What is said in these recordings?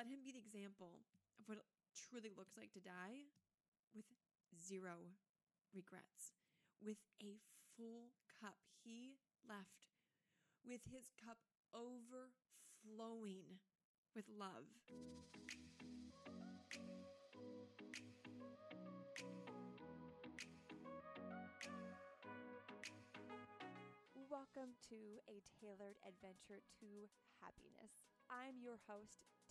let him be the example of what it truly looks like to die with zero regrets, with a full cup. He left with his cup overflowing with love. Welcome to a tailored adventure to happiness. I'm your host,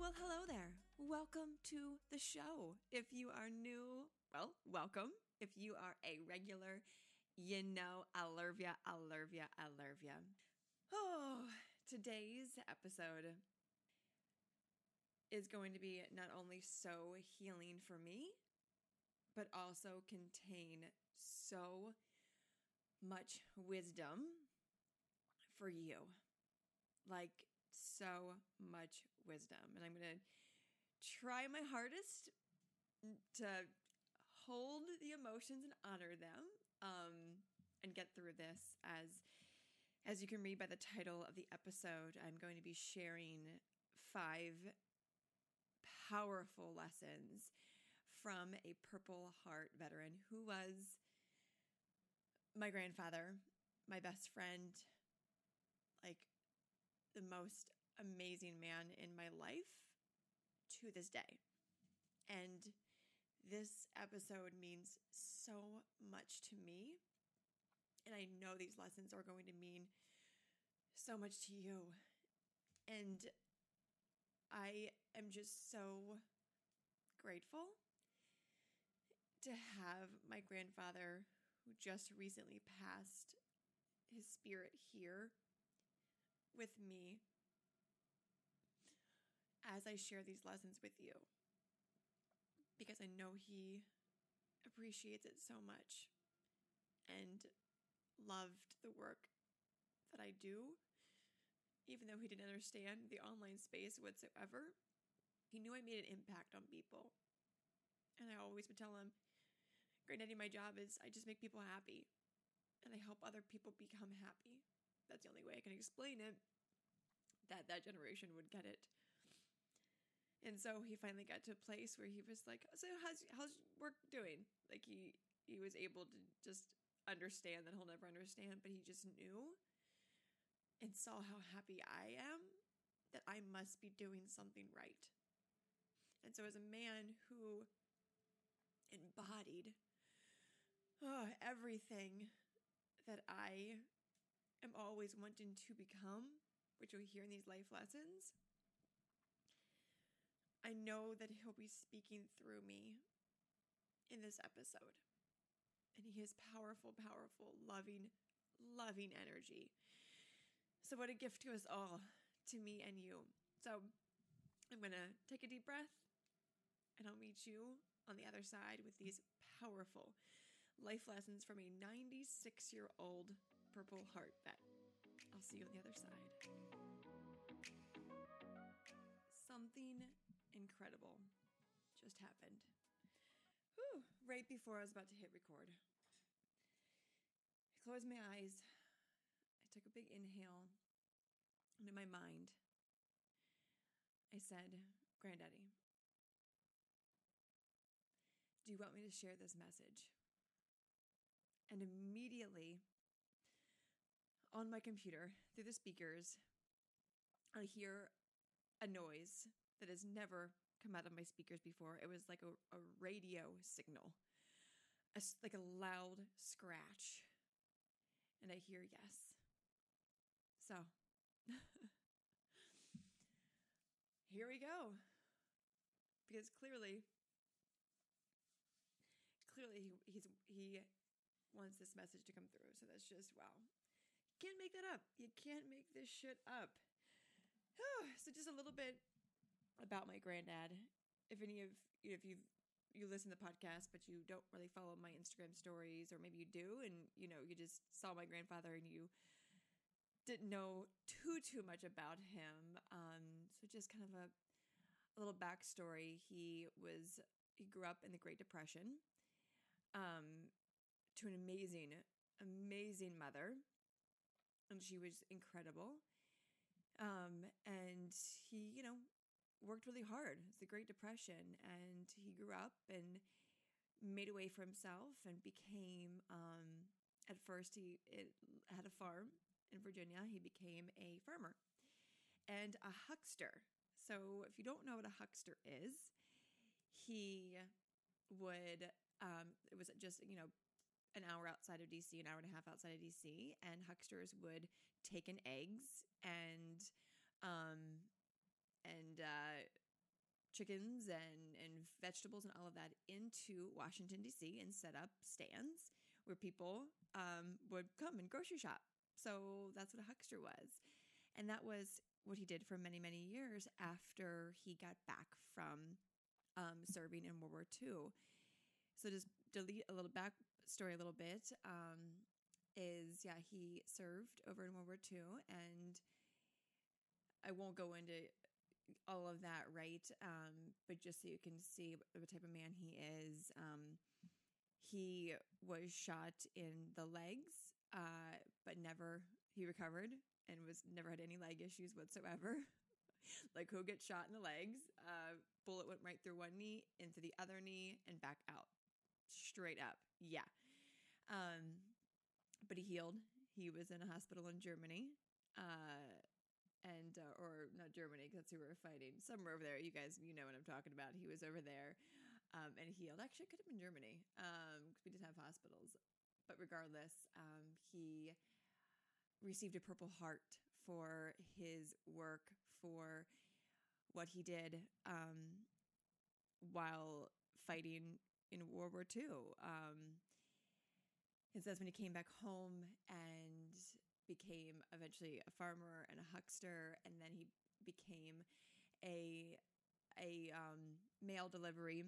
Well, hello there. Welcome to the show. If you are new, well, welcome. If you are a regular, you know I love ya, I love ya, I love ya. Oh, today's episode is going to be not only so healing for me, but also contain so much wisdom for you. Like, so much wisdom. And I'm going to try my hardest to hold the emotions and honor them um, and get through this as as you can read by the title of the episode i'm going to be sharing five powerful lessons from a purple heart veteran who was my grandfather my best friend like the most amazing man in my life to this day and this episode means so much to me. And I know these lessons are going to mean so much to you. And I am just so grateful to have my grandfather, who just recently passed, his spirit here with me as I share these lessons with you because I know he appreciates it so much and loved the work that I do. Even though he didn't understand the online space whatsoever, he knew I made an impact on people. And I always would tell him, Granddaddy, my job is I just make people happy and I help other people become happy. That's the only way I can explain it that that generation would get it. And so he finally got to a place where he was like, "So how's how's work doing?" Like he he was able to just understand that he'll never understand, but he just knew and saw how happy I am that I must be doing something right. And so as a man who embodied oh, everything that I am always wanting to become, which you'll hear in these life lessons, I know that he'll be speaking through me in this episode. And he has powerful, powerful, loving, loving energy. So, what a gift to us all, to me and you. So, I'm going to take a deep breath and I'll meet you on the other side with these powerful life lessons from a 96 year old Purple Heart vet. I'll see you on the other side. Something incredible just happened. Whew, right before I was about to hit record. I closed my eyes. I took a big inhale. And in my mind, I said, Granddaddy, do you want me to share this message? And immediately, on my computer through the speakers, I hear a noise that has never come out of my speakers before. It was like a, a radio signal, a like a loud scratch. And I hear yes. So here we go. Because clearly, clearly he, he's he wants this message to come through. So that's just wow. Can't make that up. You can't make this shit up. so just a little bit about my granddad. If any of you, if you you listen to the podcast but you don't really follow my Instagram stories or maybe you do and you know you just saw my grandfather and you didn't know too too much about him. Um, so just kind of a, a little backstory. He was he grew up in the Great Depression. Um, to an amazing, amazing mother, and she was incredible. Um, and he, you know, worked really hard. It's the Great Depression, and he grew up and made a way for himself and became. Um, at first, he it, had a farm in Virginia. He became a farmer and a huckster. So, if you don't know what a huckster is, he would. Um, it was just you know an hour outside of DC, an hour and a half outside of DC, and hucksters would take in eggs and um, and uh, chickens and and vegetables and all of that into Washington D.C. and set up stands where people um, would come and grocery shop. So that's what a huckster was, and that was what he did for many many years after he got back from um, serving in World War II. So just delete a little back story a little bit um, is yeah, he served over in World War II, and I won't go into all of that, right? Um, but just so you can see what type of man he is, um, he was shot in the legs, uh, but never he recovered and was never had any leg issues whatsoever. like who gets shot in the legs? Uh, bullet went right through one knee, into the other knee, and back out, straight up. Yeah. Um, but he healed. He was in a hospital in Germany. Uh, and uh, or not Germany because that's who we were fighting. Somewhere over there, you guys, you know what I'm talking about. He was over there, um, and healed. Actually, it could have been Germany because um, we didn't have hospitals. But regardless, um, he received a Purple Heart for his work for what he did um, while fighting in World War II. Um, it says when he came back home and became eventually a farmer and a huckster, and then he became a a um, mail delivery.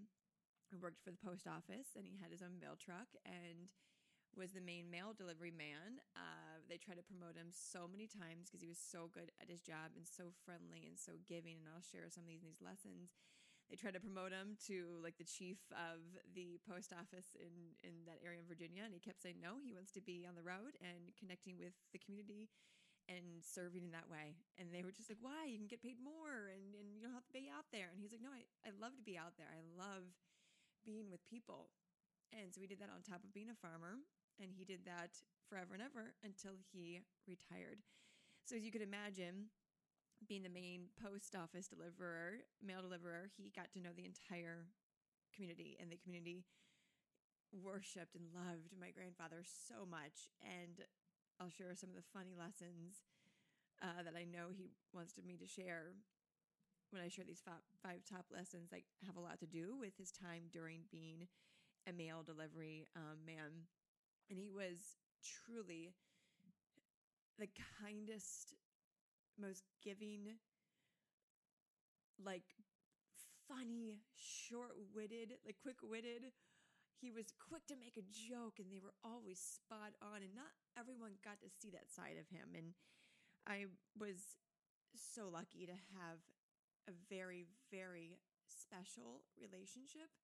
He worked for the post office, and he had his own mail truck and was the main mail delivery man. Uh, they tried to promote him so many times because he was so good at his job and so friendly and so giving. And I'll share some of these, these lessons they tried to promote him to like the chief of the post office in in that area in Virginia, and he kept saying no. He wants to be on the road and connecting with the community and serving in that way. And they were just like, "Why? You can get paid more, and and you don't have to be out there." And he's like, "No, I I love to be out there. I love being with people." And so we did that on top of being a farmer, and he did that forever and ever until he retired. So as you could imagine, being the main post office deliverer, mail deliverer, he got to know the entire community, and the community worshipped and loved my grandfather so much. And I'll share some of the funny lessons uh, that I know he wants me to share when I share these five, five top lessons. Like have a lot to do with his time during being a mail delivery um, man, and he was truly the kindest most giving, like funny, short witted, like quick witted. He was quick to make a joke and they were always spot on, and not everyone got to see that side of him. And I was so lucky to have a very, very special relationship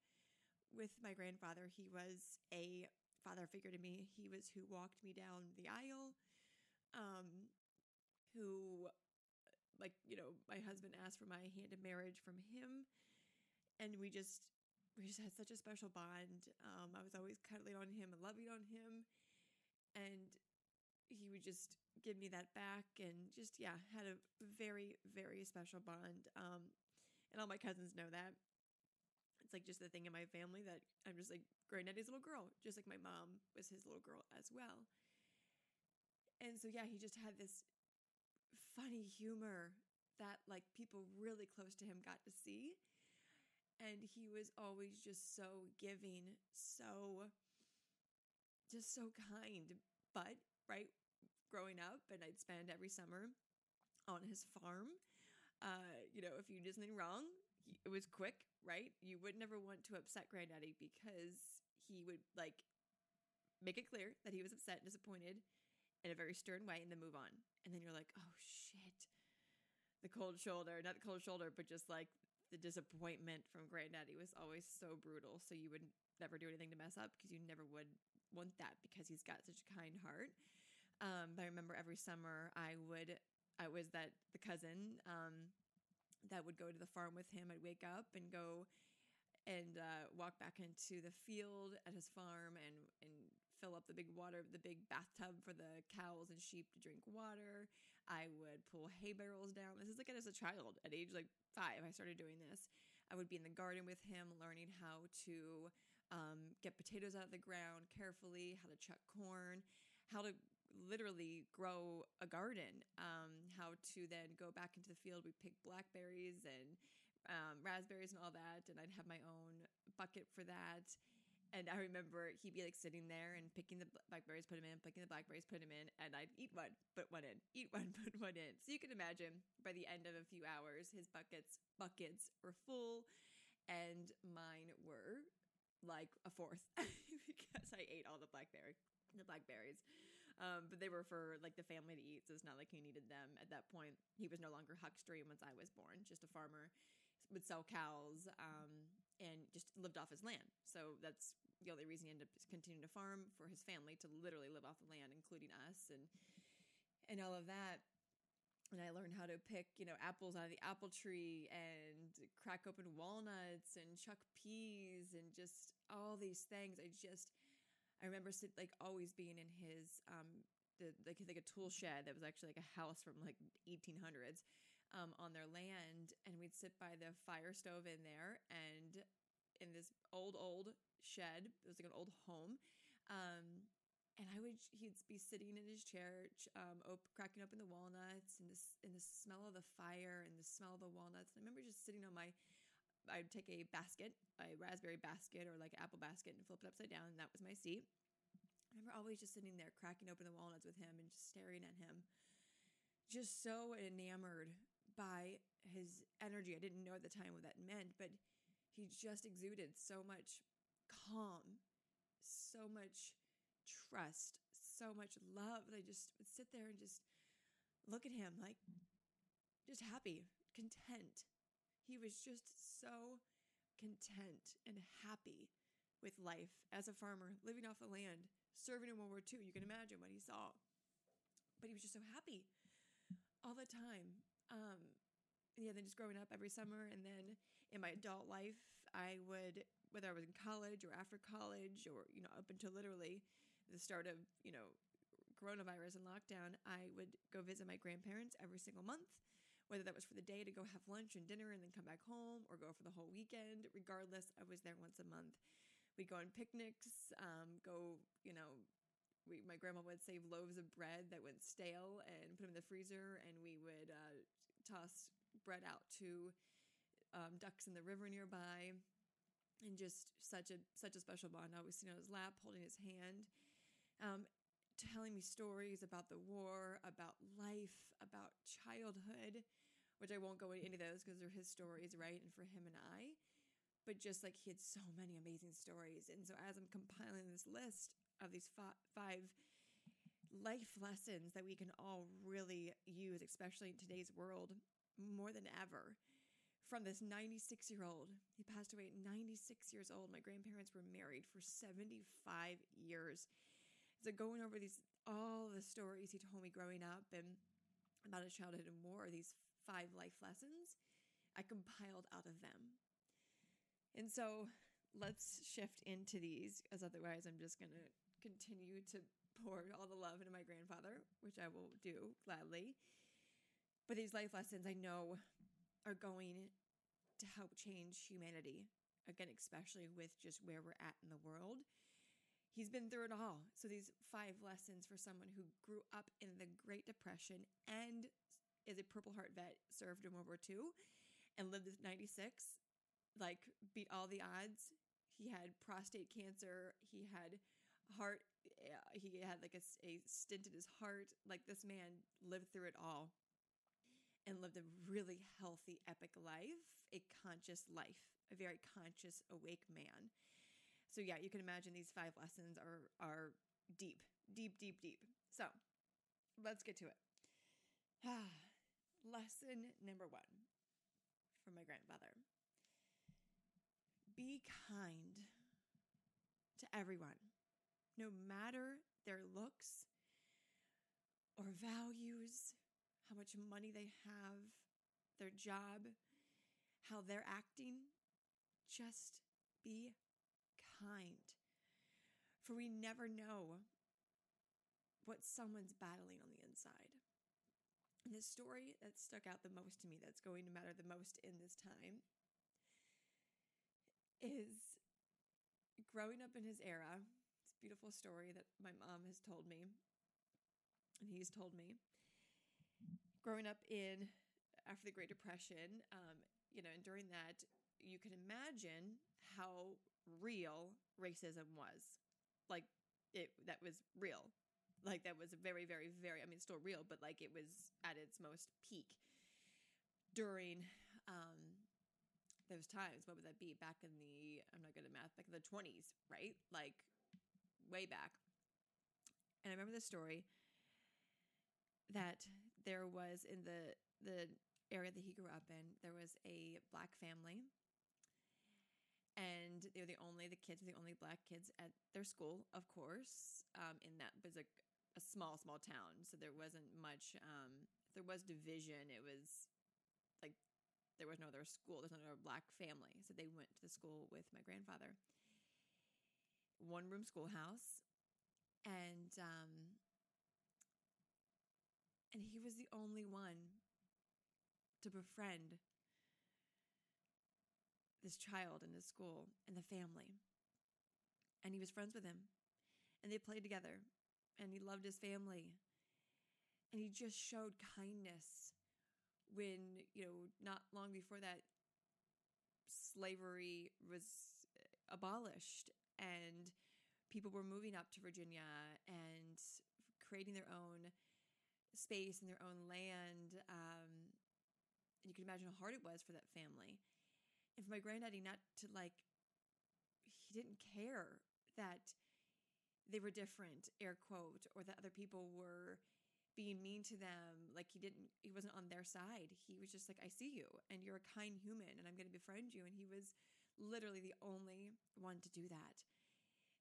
with my grandfather. He was a father figure to me. He was who walked me down the aisle, um, who like you know my husband asked for my hand in marriage from him and we just we just had such a special bond. Um, i was always cuddling on him and loving on him and he would just give me that back and just yeah had a very very special bond. Um and all my cousins know that. It's like just the thing in my family that i'm just like granddaddy's little girl just like my mom was his little girl as well. And so yeah he just had this funny humor that like people really close to him got to see and he was always just so giving so just so kind but right growing up and I'd spend every summer on his farm. Uh, you know, if you did something wrong, it was quick, right? You would never want to upset granddaddy because he would like make it clear that he was upset, and disappointed in a very stern way and then move on. And then you're like, oh shit. The cold shoulder, not the cold shoulder, but just like the disappointment from granddaddy was always so brutal. So you would never do anything to mess up because you never would want that because he's got such a kind heart. Um, but I remember every summer I would, I was that the cousin um, that would go to the farm with him. I'd wake up and go and uh, walk back into the field at his farm and and fill up the big water, the big bathtub for the cows and sheep to drink water. I would pull hay barrels down. This is like as a child at age like five. I started doing this. I would be in the garden with him, learning how to um, get potatoes out of the ground carefully, how to chuck corn, how to literally grow a garden. Um, how to then go back into the field. We pick blackberries and um, raspberries and all that, and I'd have my own bucket for that. And I remember he'd be like sitting there and picking the blackberries, put them in, picking the blackberries, put them in, and I'd eat one, put one in, eat one, put one in. So you can imagine by the end of a few hours, his buckets buckets were full, and mine were like a fourth because I ate all the blackberry the blackberries. Um, but they were for like the family to eat, so it's not like he needed them at that point. He was no longer huckstering once I was born, just a farmer, would sell cows, um, and just lived off his land. So that's the only reason he ended up continuing to farm for his family to literally live off the land, including us and and all of that. And I learned how to pick, you know, apples out of the apple tree and crack open walnuts and chuck peas and just all these things. I just I remember like always being in his um the like like a tool shed that was actually like a house from like 1800s um, on their land, and we'd sit by the fire stove in there and in this old old shed. It was like an old home. Um, and I would he'd be sitting in his chair, um, op- cracking open the walnuts, and and the smell of the fire and the smell of the walnuts. And I remember just sitting on my I'd take a basket, a raspberry basket or like apple basket and flip it upside down, and that was my seat. I remember always just sitting there cracking open the walnuts with him and just staring at him. Just so enamored by his energy. I didn't know at the time what that meant, but he just exuded so much calm, so much trust, so much love. I just would sit there and just look at him like just happy, content, he was just so content and happy with life as a farmer, living off the land, serving in World War II. You can imagine what he saw. But he was just so happy all the time. Um, yeah, then just growing up every summer. And then in my adult life, I would, whether I was in college or after college or, you know, up until literally the start of, you know, coronavirus and lockdown, I would go visit my grandparents every single month whether that was for the day to go have lunch and dinner and then come back home or go for the whole weekend. Regardless, I was there once a month. We'd go on picnics, um, go, you know, we, my grandma would save loaves of bread that went stale and put them in the freezer, and we would uh, toss bread out to um, ducks in the river nearby. And just such a such a special bond. Always sitting on his lap, holding his hand, um, telling me stories about the war, about life, about childhood, which I won't go into any of those because they're his stories, right? And for him and I. But just like he had so many amazing stories. And so as I'm compiling this list of these five life lessons that we can all really use, especially in today's world, more than ever. From this 96 year old, he passed away at 96 years old. My grandparents were married for 75 years. So going over these all the stories he told me growing up and about his childhood and war, these five life lessons, I compiled out of them. And so let's shift into these, as otherwise I'm just gonna continue to pour all the love into my grandfather, which I will do gladly. But these life lessons I know are going to help change humanity. Again, especially with just where we're at in the world. He's been through it all. So these five lessons for someone who grew up in the Great Depression and is a Purple Heart vet, served in World War II, and lived to 96, like beat all the odds. He had prostate cancer. He had heart. He had like a, a stint in his heart. Like this man lived through it all and lived a really healthy, epic life, a conscious life, a very conscious, awake man. So yeah, you can imagine these five lessons are are deep, deep, deep, deep. So let's get to it. Ah, Lesson number one from my grandfather be kind to everyone, no matter their looks or values, how much money they have, their job, how they're acting. Just be kind. For we never know what someone's battling on the inside. And the story that stuck out the most to me, that's going to matter the most in this time, is growing up in his era. Beautiful story that my mom has told me, and he's told me. Growing up in after the Great Depression, um, you know, and during that, you can imagine how real racism was. Like it, that was real like that was very, very, very. I mean, still real, but like it was at its most peak during um, those times. What would that be? Back in the I'm not good at math. Back in the 20s, right? Like way back. And I remember the story that there was in the the area that he grew up in. There was a black family and they were the only the kids were the only black kids at their school of course um, in that was a, a small, small town, so there wasn't much. Um, there was division. It was like there was no other school. There's no other black family, so they went to the school with my grandfather. One room schoolhouse, and um, and he was the only one to befriend this child in his school and the family. And he was friends with him. And they played together and he loved his family. And he just showed kindness when, you know, not long before that, slavery was abolished and people were moving up to Virginia and creating their own space and their own land. Um, and you can imagine how hard it was for that family. And for my granddaddy not to like, he didn't care that they were different, air quote, or that other people were being mean to them. Like he didn't, he wasn't on their side. He was just like, I see you and you're a kind human and I'm going to befriend you. And he was literally the only one to do that.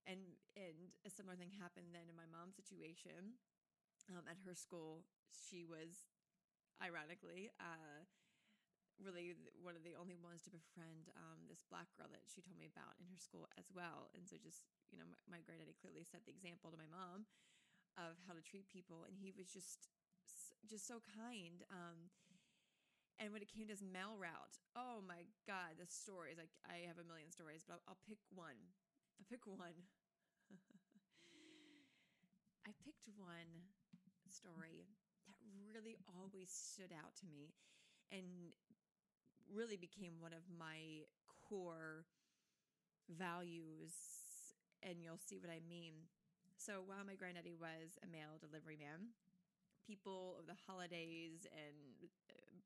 And, and a similar thing happened then in my mom's situation um, at her school. She was, ironically, uh, really one of the only ones to befriend um, this black girl that she told me about in her school as well. And so just you know, my, my granddaddy clearly set the example to my mom of how to treat people, and he was just just so kind. Um, and when it came to his mail route, oh my God, the stories! Like I have a million stories, but I'll, I'll pick one. I'll pick one. I picked one story that really always stood out to me and really became one of my core values and you'll see what I mean. So while my granddaddy was a mail delivery man, people of the holidays and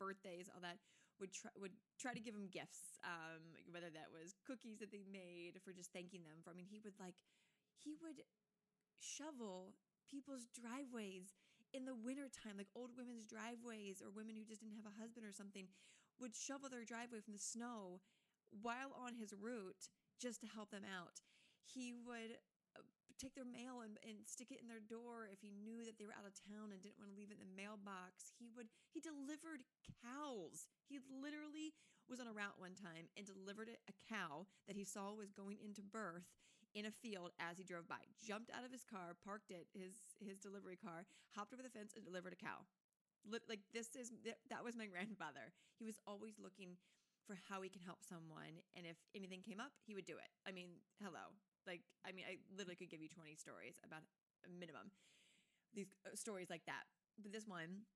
birthdays, all that, would try would try to give him gifts, um, whether that was cookies that they made for just thanking them for. I mean, he would like he would shovel people's driveways in the wintertime, like old women's driveways or women who just didn't have a husband or something, would shovel their driveway from the snow while on his route just to help them out. He would take their mail and, and stick it in their door if he knew that they were out of town and didn't want to leave it in the mailbox. He would he delivered cows. He literally was on a route one time and delivered a cow that he saw was going into birth in a field as he drove by. Jumped out of his car, parked it, his his delivery car, hopped over the fence and delivered a cow. Like this is that was my grandfather. He was always looking for how he can help someone and if anything came up, he would do it. I mean, hello. Like I mean, I literally could give you 20 stories about a minimum. These uh, stories like that. But this one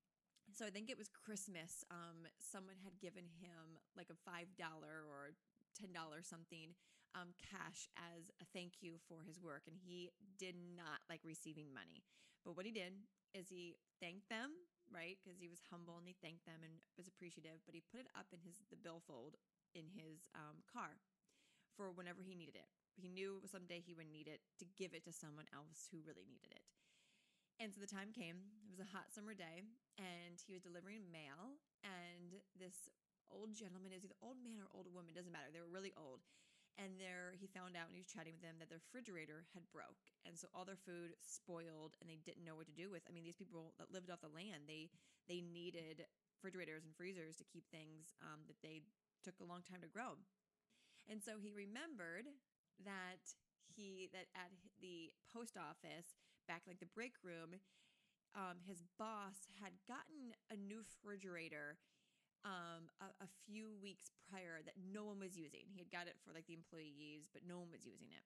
so I think it was Christmas. Um, someone had given him like a five dollar or ten dollar something um, cash as a thank you for his work, and he did not like receiving money. But what he did is he thanked them, right? Because he was humble and he thanked them and was appreciative. But he put it up in his the billfold in his um, car for whenever he needed it. He knew someday he would need it to give it to someone else who really needed it. And so the time came. It was a hot summer day, and he was delivering mail. And this old gentleman, is either old man or old woman, doesn't matter. They were really old. And there, he found out when he was chatting with them that their refrigerator had broke, and so all their food spoiled, and they didn't know what to do with. I mean, these people that lived off the land, they they needed refrigerators and freezers to keep things um, that they took a long time to grow. And so he remembered that he that at the post office back like the break room, um, his boss had gotten a new refrigerator um, a, a few weeks prior that no one was using. He had got it for like the employees, but no one was using it.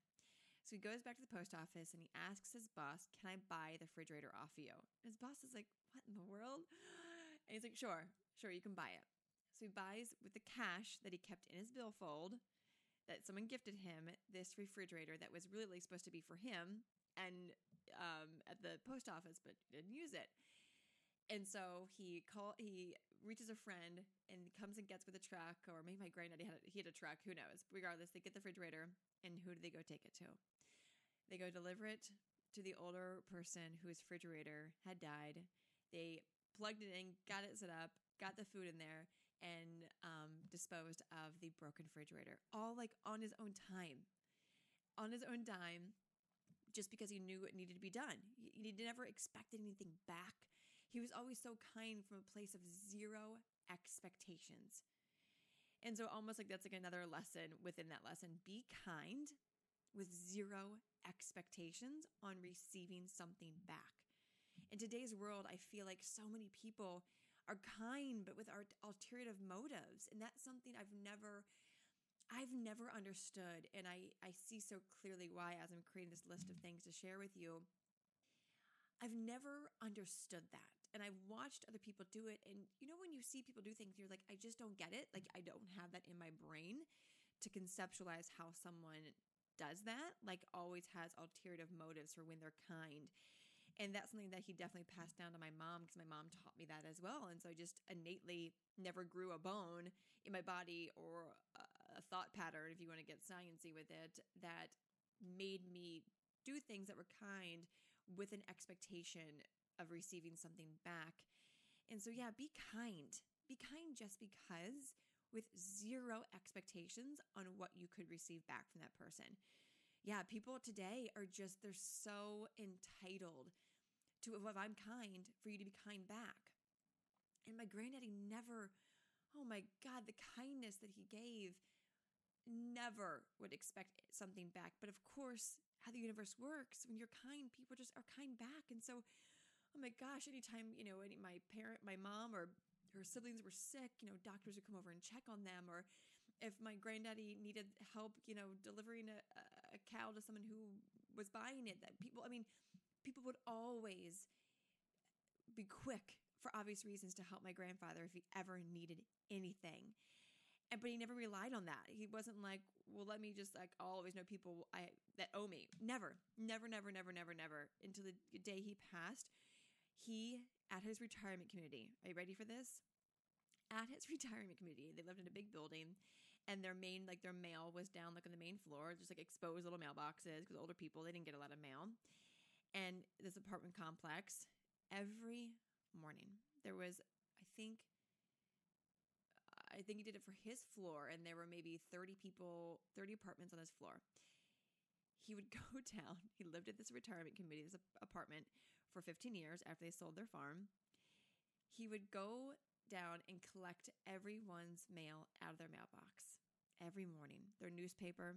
So he goes back to the post office and he asks his boss, "Can I buy the refrigerator off you?" His boss is like, "What in the world?" And he's like, "Sure, sure, you can buy it." So he buys with the cash that he kept in his billfold that someone gifted him this refrigerator that was really supposed to be for him and um, at the post office, but didn't use it. And so he call he reaches a friend and comes and gets with a truck, or maybe my granddaddy had a, he had a truck. Who knows? Regardless, they get the refrigerator, and who do they go take it to? They go deliver it to the older person whose refrigerator had died. They plugged it in, got it set up, got the food in there, and um, disposed of the broken refrigerator, all like on his own time, on his own dime, just because he knew it needed to be done. He, he never expected anything back. He was always so kind from a place of zero expectations. And so, almost like that's like another lesson within that lesson be kind with zero expectations on receiving something back. In today's world, I feel like so many people are kind, but with our alternative motives. And that's something I've never. I've never understood, and I, I see so clearly why as I'm creating this list of things to share with you. I've never understood that. And I've watched other people do it. And you know, when you see people do things, you're like, I just don't get it. Like, I don't have that in my brain to conceptualize how someone does that, like, always has alternative motives for when they're kind. And that's something that he definitely passed down to my mom because my mom taught me that as well. And so I just innately never grew a bone in my body or a thought pattern, if you want to get sciency with it, that made me do things that were kind with an expectation of receiving something back. And so, yeah, be kind. Be kind just because with zero expectations on what you could receive back from that person. Yeah, people today are just, they're so entitled to if I'm kind, for you to be kind back. And my granddaddy never, oh my God, the kindness that he gave, never would expect something back. But of course, how the universe works, when you're kind, people just are kind back. And so, oh my gosh, anytime, you know, any, my parent, my mom or her siblings were sick, you know, doctors would come over and check on them. Or if my granddaddy needed help, you know, delivering a, a cow to someone who was buying it, that people, I mean, people would always be quick for obvious reasons to help my grandfather if he ever needed anything. And but he never relied on that. He wasn't like, well, let me just like always know people I that owe me. Never, never, never, never, never, never. Until the day he passed, he at his retirement community. Are you ready for this? At his retirement community, they lived in a big building, and their main like their mail was down like on the main floor, just like exposed little mailboxes because older people they didn't get a lot of mail. And this apartment complex, every morning there was, I think, I think he did it for his floor, and there were maybe 30 people, 30 apartments on his floor. He would go down. He lived at this retirement committee, this apartment, for 15 years after they sold their farm. He would go down and collect everyone's mail out of their mailbox every morning, their newspaper,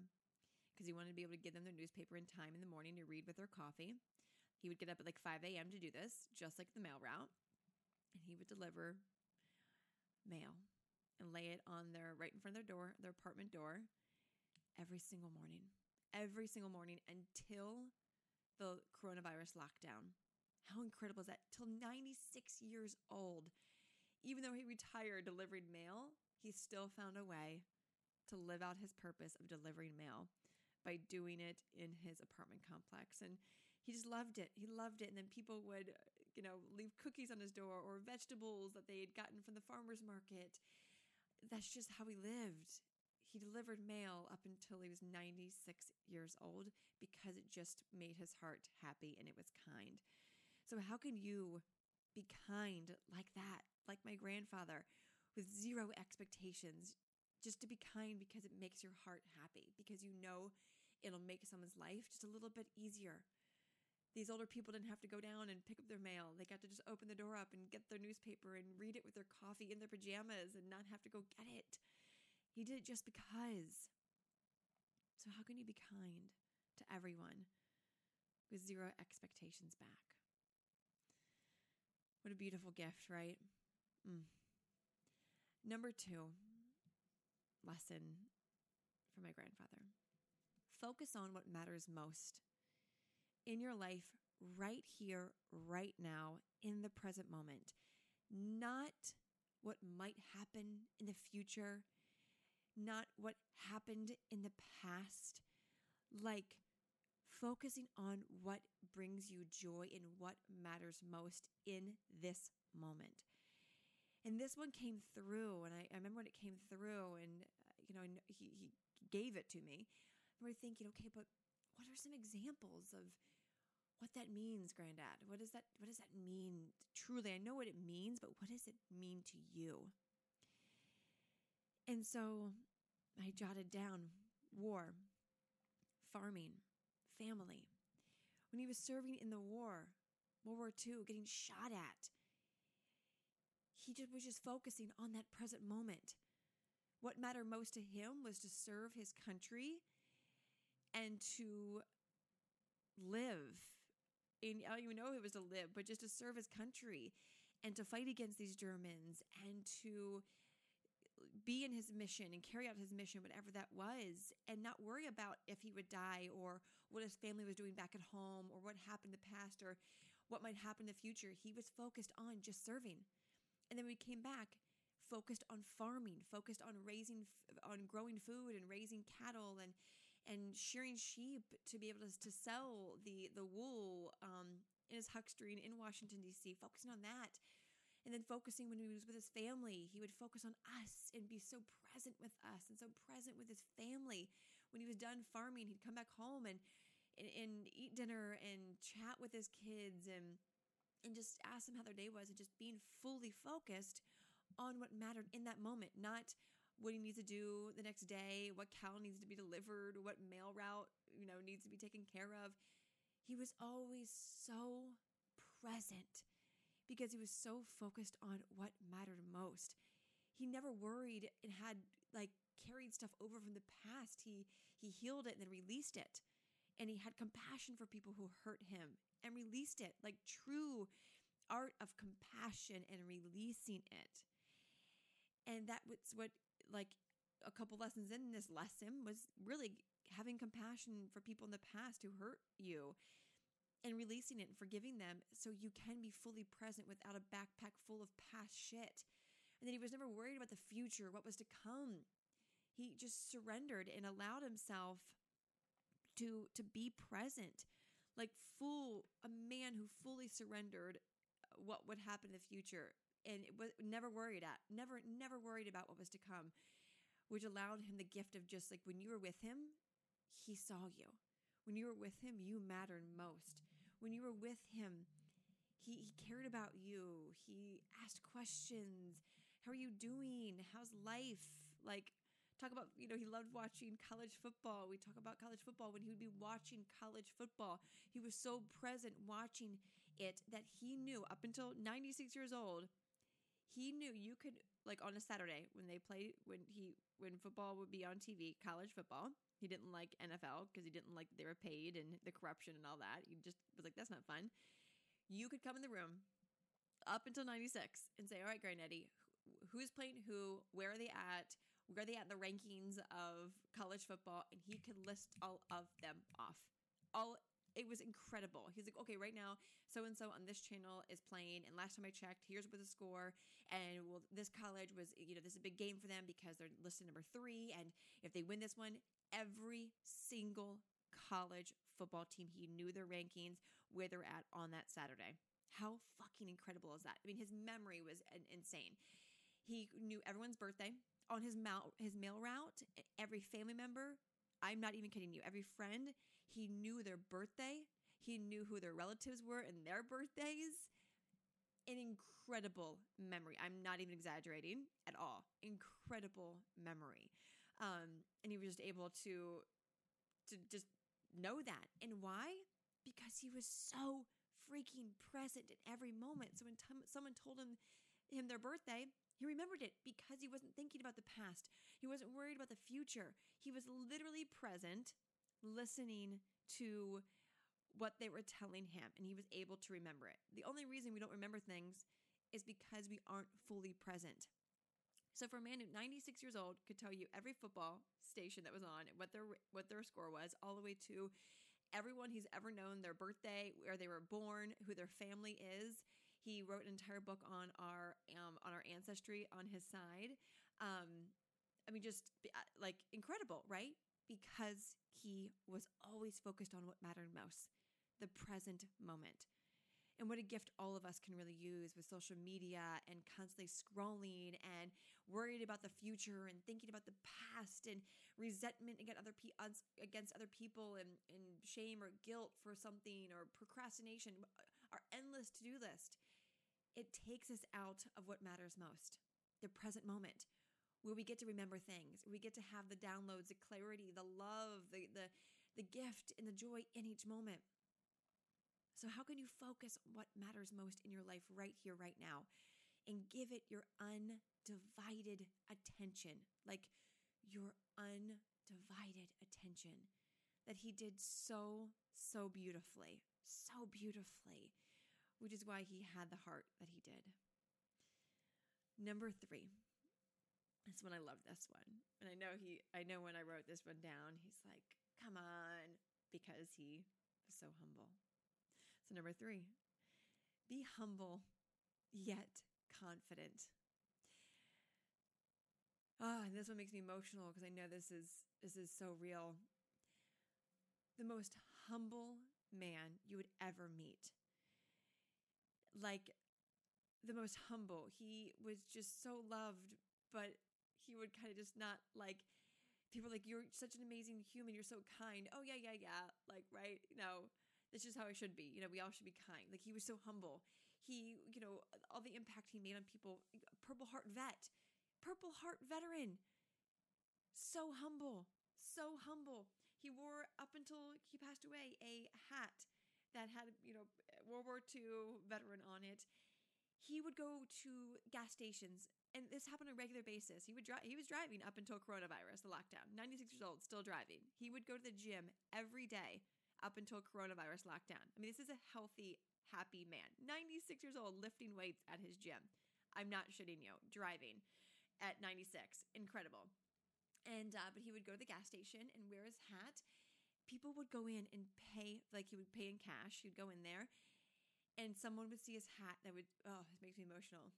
because he wanted to be able to give them their newspaper in time in the morning to read with their coffee. He would get up at like 5 a.m. to do this, just like the mail route. And he would deliver mail and lay it on their right in front of their door, their apartment door, every single morning. Every single morning until the coronavirus lockdown. How incredible is that? Till 96 years old. Even though he retired delivering mail, he still found a way to live out his purpose of delivering mail by doing it in his apartment complex. And he just loved it. He loved it. And then people would, you know, leave cookies on his door or vegetables that they had gotten from the farmer's market. That's just how he lived. He delivered mail up until he was 96 years old because it just made his heart happy and it was kind. So, how can you be kind like that, like my grandfather, with zero expectations, just to be kind because it makes your heart happy, because you know it'll make someone's life just a little bit easier. These older people didn't have to go down and pick up their mail. They got to just open the door up and get their newspaper and read it with their coffee in their pajamas and not have to go get it. He did it just because. So, how can you be kind to everyone with zero expectations back? What a beautiful gift, right? Mm. Number two lesson from my grandfather focus on what matters most in your life right here, right now, in the present moment, not what might happen in the future, not what happened in the past. Like, focusing on what brings you joy and what matters most in this moment. And this one came through, and I, I remember when it came through, and uh, you know, he, he gave it to me. And we're thinking, okay, but what are some examples of what that means, Granddad? What does that What does that mean? Truly, I know what it means, but what does it mean to you? And so, I jotted down war, farming, family. When he was serving in the war, World War II, getting shot at, he just was just focusing on that present moment. What mattered most to him was to serve his country and to live. And I don't even know if it was to live, but just to serve his country and to fight against these Germans and to be in his mission and carry out his mission, whatever that was, and not worry about if he would die or what his family was doing back at home or what happened in the past or what might happen in the future. He was focused on just serving. And then we came back focused on farming, focused on raising, on growing food and raising cattle and and shearing sheep to be able to, to sell the the wool um, in his huckstering in Washington D.C. Focusing on that, and then focusing when he was with his family, he would focus on us and be so present with us and so present with his family. When he was done farming, he'd come back home and and, and eat dinner and chat with his kids and and just ask them how their day was and just being fully focused on what mattered in that moment, not what he needs to do the next day, what cow needs to be delivered, what mail route, you know, needs to be taken care of. He was always so present because he was so focused on what mattered most. He never worried and had like carried stuff over from the past. He he healed it and then released it. And he had compassion for people who hurt him and released it. Like true art of compassion and releasing it. And that was what like a couple lessons in this lesson was really having compassion for people in the past who hurt you and releasing it and forgiving them so you can be fully present without a backpack full of past shit. And then he was never worried about the future, what was to come. He just surrendered and allowed himself to to be present. Like full a man who fully surrendered what would happen in the future and it was never worried at never never worried about what was to come which allowed him the gift of just like when you were with him he saw you when you were with him you mattered most when you were with him, he, he cared about you. He asked questions. How are you doing? How's life? Like, talk about, you know, he loved watching college football. We talk about college football when he would be watching college football. He was so present watching it that he knew up until 96 years old, he knew you could like on a Saturday when they play when he when football would be on TV, college football. He didn't like NFL because he didn't like they were paid and the corruption and all that. He just was like, that's not fun. You could come in the room up until 96 and say, all right, Granddaddy, who's playing who? Where are they at? Where are they at in the rankings of college football? And he could list all of them off. All it was incredible. He's like, okay, right now, so and so on this channel is playing, and last time I checked, here's what the score, and well, this college was, you know, this is a big game for them because they're listed number three, and if they win this one, every single college football team, he knew their rankings, where they're at on that Saturday. How fucking incredible is that? I mean, his memory was insane. He knew everyone's birthday on his mail his mail route. Every family member, I'm not even kidding you. Every friend, he knew their birthday. He knew who their relatives were and their birthdays. An incredible memory. I'm not even exaggerating at all. Incredible memory. Um, and he was just able to to just know that. And why? Because he was so freaking present in every moment. So when t- someone told him him their birthday, he remembered it because he wasn't thinking about the past. He wasn't worried about the future. He was literally present, listening to what they were telling him, and he was able to remember it. The only reason we don't remember things is because we aren't fully present. So for a man who 96 years old could tell you every football station that was on, what their what their score was, all the way to everyone he's ever known, their birthday, where they were born, who their family is. He wrote an entire book on our um, ancestry on his side. Um, I mean, just uh, like incredible, right? Because he was always focused on what mattered most, the present moment. And what a gift all of us can really use with social media and constantly scrolling and worried about the future and thinking about the past and resentment against other, pe- against other people and, and shame or guilt for something or procrastination, our endless to do list. It takes us out of what matters most, the present moment, where we get to remember things, we get to have the downloads, the clarity, the love, the, the, the gift, and the joy in each moment. So, how can you focus what matters most in your life right here, right now, and give it your undivided attention? Like your undivided attention that he did so, so beautifully, so beautifully, which is why he had the heart that he did. Number three. This one I love this one. And I know he I know when I wrote this one down, he's like, come on, because he was so humble. So number three, be humble yet confident. Ah, and this one makes me emotional because I know this is this is so real. The most humble man you would ever meet. Like the most humble. He was just so loved, but he would kind of just not like people like you're such an amazing human, you're so kind. Oh yeah, yeah, yeah. Like, right? You know, this is how I should be. You know, we all should be kind. Like he was so humble. He, you know, all the impact he made on people. Purple Heart vet Purple Heart veteran. So humble, so humble. He wore, up until he passed away, a hat that had, you know, World War II veteran on it. He would go to gas stations, and this happened on a regular basis. He would drive. He was driving up until coronavirus, the lockdown. Ninety six years old, still driving. He would go to the gym every day up until coronavirus lockdown. I mean, this is a healthy, happy man. Ninety six years old, lifting weights at his gym. I'm not shitting you. Driving at 96. Incredible. And uh, but he would go to the gas station and wear his hat. People would go in and pay, like he would pay in cash. He'd go in there, and someone would see his hat that would oh, it makes me emotional.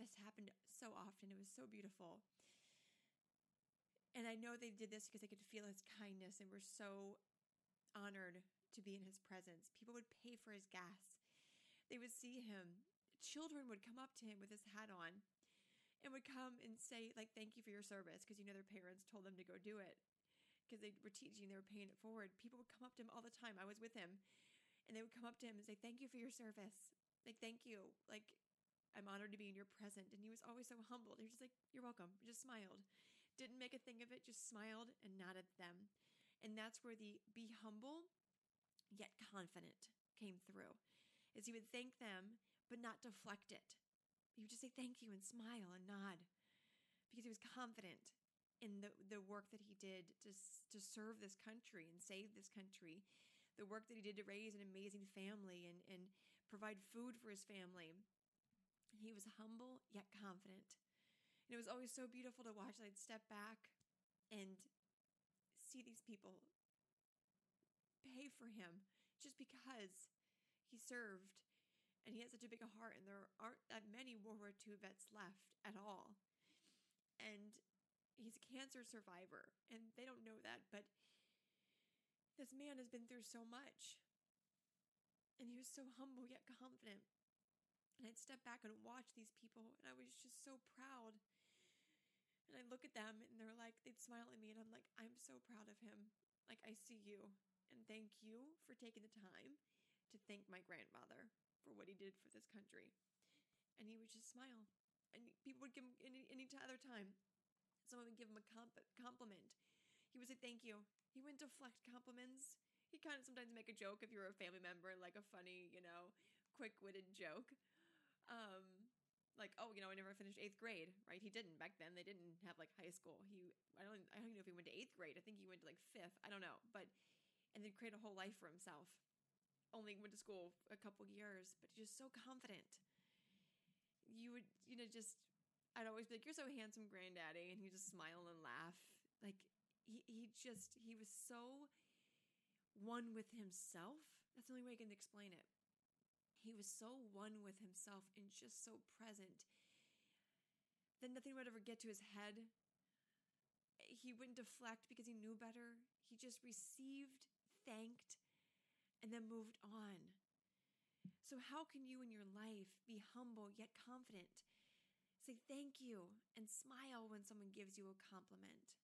This happened so often. It was so beautiful. And I know they did this because they could feel his kindness and were so honored to be in his presence. People would pay for his gas. They would see him. Children would come up to him with his hat on and would come and say like thank you for your service because you know their parents told them to go do it because they were teaching they were paying it forward people would come up to him all the time i was with him and they would come up to him and say thank you for your service. Like thank you. Like i'm honored to be in your present and he was always so humble he was just like you're welcome. He just smiled. Didn't make a thing of it just smiled and nodded at them. And that's where the be humble yet confident came through is he would thank them but not deflect it. He would just say thank you and smile and nod because he was confident in the, the work that he did to, to serve this country and save this country, the work that he did to raise an amazing family and, and provide food for his family. He was humble yet confident. And it was always so beautiful to watch. I'd step back and see these people pay for him just because he served and he had such a big heart and there aren't that many World War II vets left at all. And he's a cancer survivor and they don't know that, but this man has been through so much. And he was so humble yet confident. And I'd step back and watch these people and I was just so proud. And I look at them and they're like, they'd smile at me and I'm like, I'm so proud of him. Like, I see you. And thank you for taking the time to thank my grandfather for what he did for this country. And he would just smile. And people would give him any, any other time. Someone would give him a comp- compliment. He would say thank you. He wouldn't deflect compliments. He kind of sometimes make a joke if you were a family member, like a funny, you know, quick-witted joke. Um, like, oh, you know, I never finished eighth grade, right? He didn't back then. They didn't have like high school. He, I don't, I don't even know if he went to eighth grade. I think he went to like fifth. I don't know, but and then create a whole life for himself. Only went to school a couple years, but just so confident. You would, you know, just I'd always be like, "You're so handsome, granddaddy," and he just smile and laugh. Like he, he just he was so one with himself. That's the only way I can explain it. He was so one with himself and just so present that nothing would ever get to his head. He wouldn't deflect because he knew better. He just received, thanked, and then moved on. So, how can you in your life be humble yet confident? Say thank you and smile when someone gives you a compliment.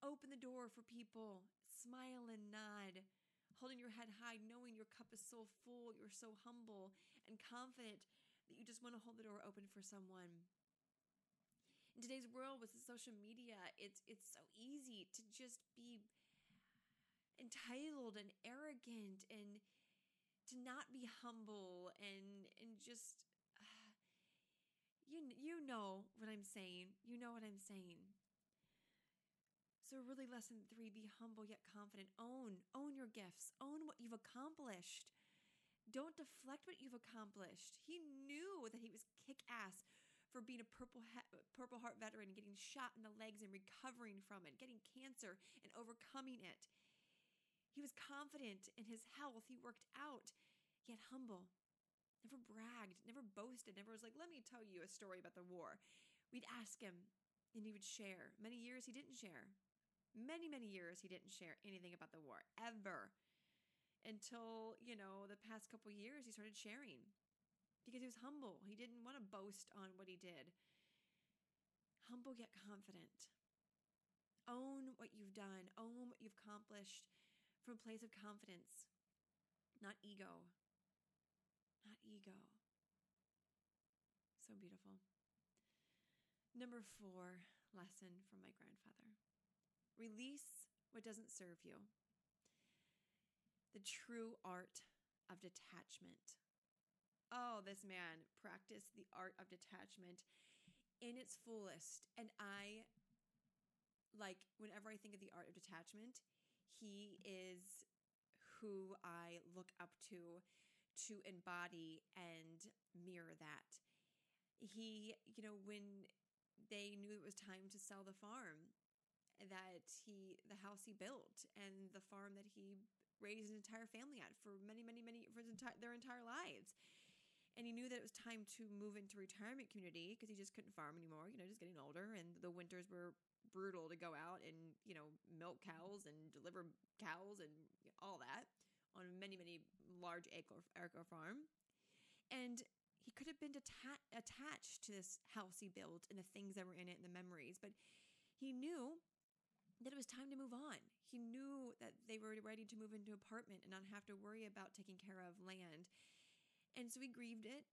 Open the door for people, smile and nod, holding your head high, knowing your cup is so full, you're so humble and confident that you just want to hold the door open for someone. In today's world with social media, it's it's so easy to just be entitled and arrogant and to not be humble and and just uh, you you know what I'm saying. You know what I'm saying. So really lesson 3 be humble yet confident. Own own your gifts. Own what you've accomplished. Don't deflect what you've accomplished. He knew that he was kick ass for being a Purple, Purple Heart veteran, getting shot in the legs and recovering from it, getting cancer and overcoming it. He was confident in his health. He worked out, yet humble. Never bragged, never boasted, never was like, let me tell you a story about the war. We'd ask him, and he would share. Many years he didn't share. Many, many years he didn't share anything about the war, ever. Until, you know, the past couple years he started sharing because he was humble. He didn't want to boast on what he did. Humble yet confident. Own what you've done, own what you've accomplished from a place of confidence, not ego. Not ego. So beautiful. Number four lesson from my grandfather release what doesn't serve you. The true art of detachment. Oh, this man practiced the art of detachment in its fullest. And I, like, whenever I think of the art of detachment, he is who I look up to to embody and mirror that. He, you know, when they knew it was time to sell the farm that he the house he built and the farm that he raised an entire family at for many many many for their entire lives. And he knew that it was time to move into retirement community because he just couldn't farm anymore you know just getting older. And the winters were brutal to go out and you know milk cows and deliver cows and all that on many many large acre, acre farm. And he could have been deta- attached to this house he built and the things that were in it and the memories but he knew that it was time to move on. He knew that they were ready to move into an apartment and not have to worry about taking care of land. And so he grieved it,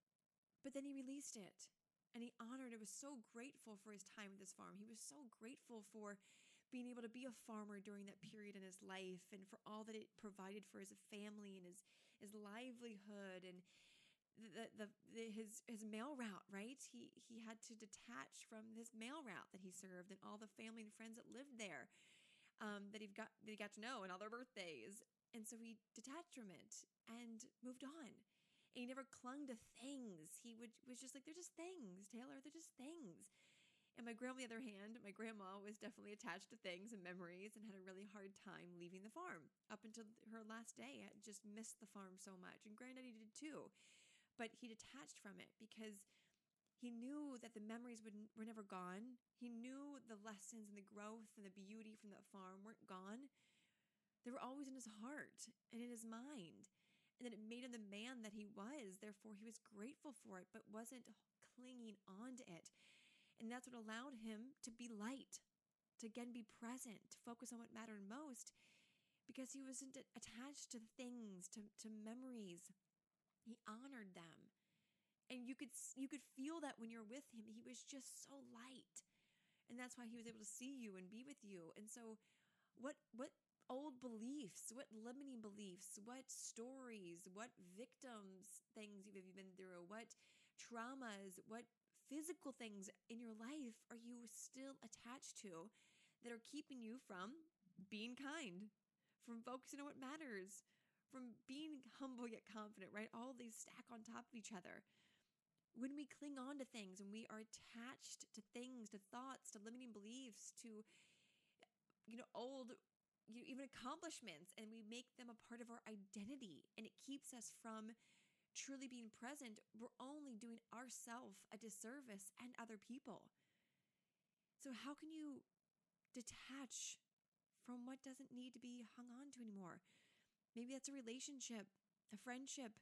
but then he released it and he honored it was so grateful for his time at this farm. He was so grateful for being able to be a farmer during that period in his life and for all that it provided for his family and his his livelihood and the, the, the his his mail route, right? He he had to detach from his mail route that he served and all the family and friends that lived there, um, that he got that he got to know and all their birthdays, and so he detached from it and moved on. And he never clung to things. He would was just like they're just things, Taylor. They're just things. And my grandma, on the other hand, my grandma was definitely attached to things and memories and had a really hard time leaving the farm up until her last day. I just missed the farm so much. And granddaddy did too but he detached from it because he knew that the memories would, were never gone. He knew the lessons and the growth and the beauty from that farm weren't gone. They were always in his heart and in his mind. And then it made him the man that he was. Therefore, he was grateful for it, but wasn't clinging on to it. And that's what allowed him to be light, to again be present, to focus on what mattered most, because he wasn't attached to things, to, to memories, he honored them. And you could you could feel that when you're with him. He was just so light. And that's why he was able to see you and be with you. And so what what old beliefs, what limiting beliefs, what stories, what victims things you've been through, what traumas, what physical things in your life are you still attached to that are keeping you from being kind, from focusing on what matters, from being humble yet confident, right? All these stack on top of each other. When we cling on to things and we are attached to things, to thoughts, to limiting beliefs, to you know, old you know, even accomplishments, and we make them a part of our identity, and it keeps us from truly being present, we're only doing ourselves a disservice and other people. So, how can you detach from what doesn't need to be hung on to anymore? Maybe that's a relationship, a friendship,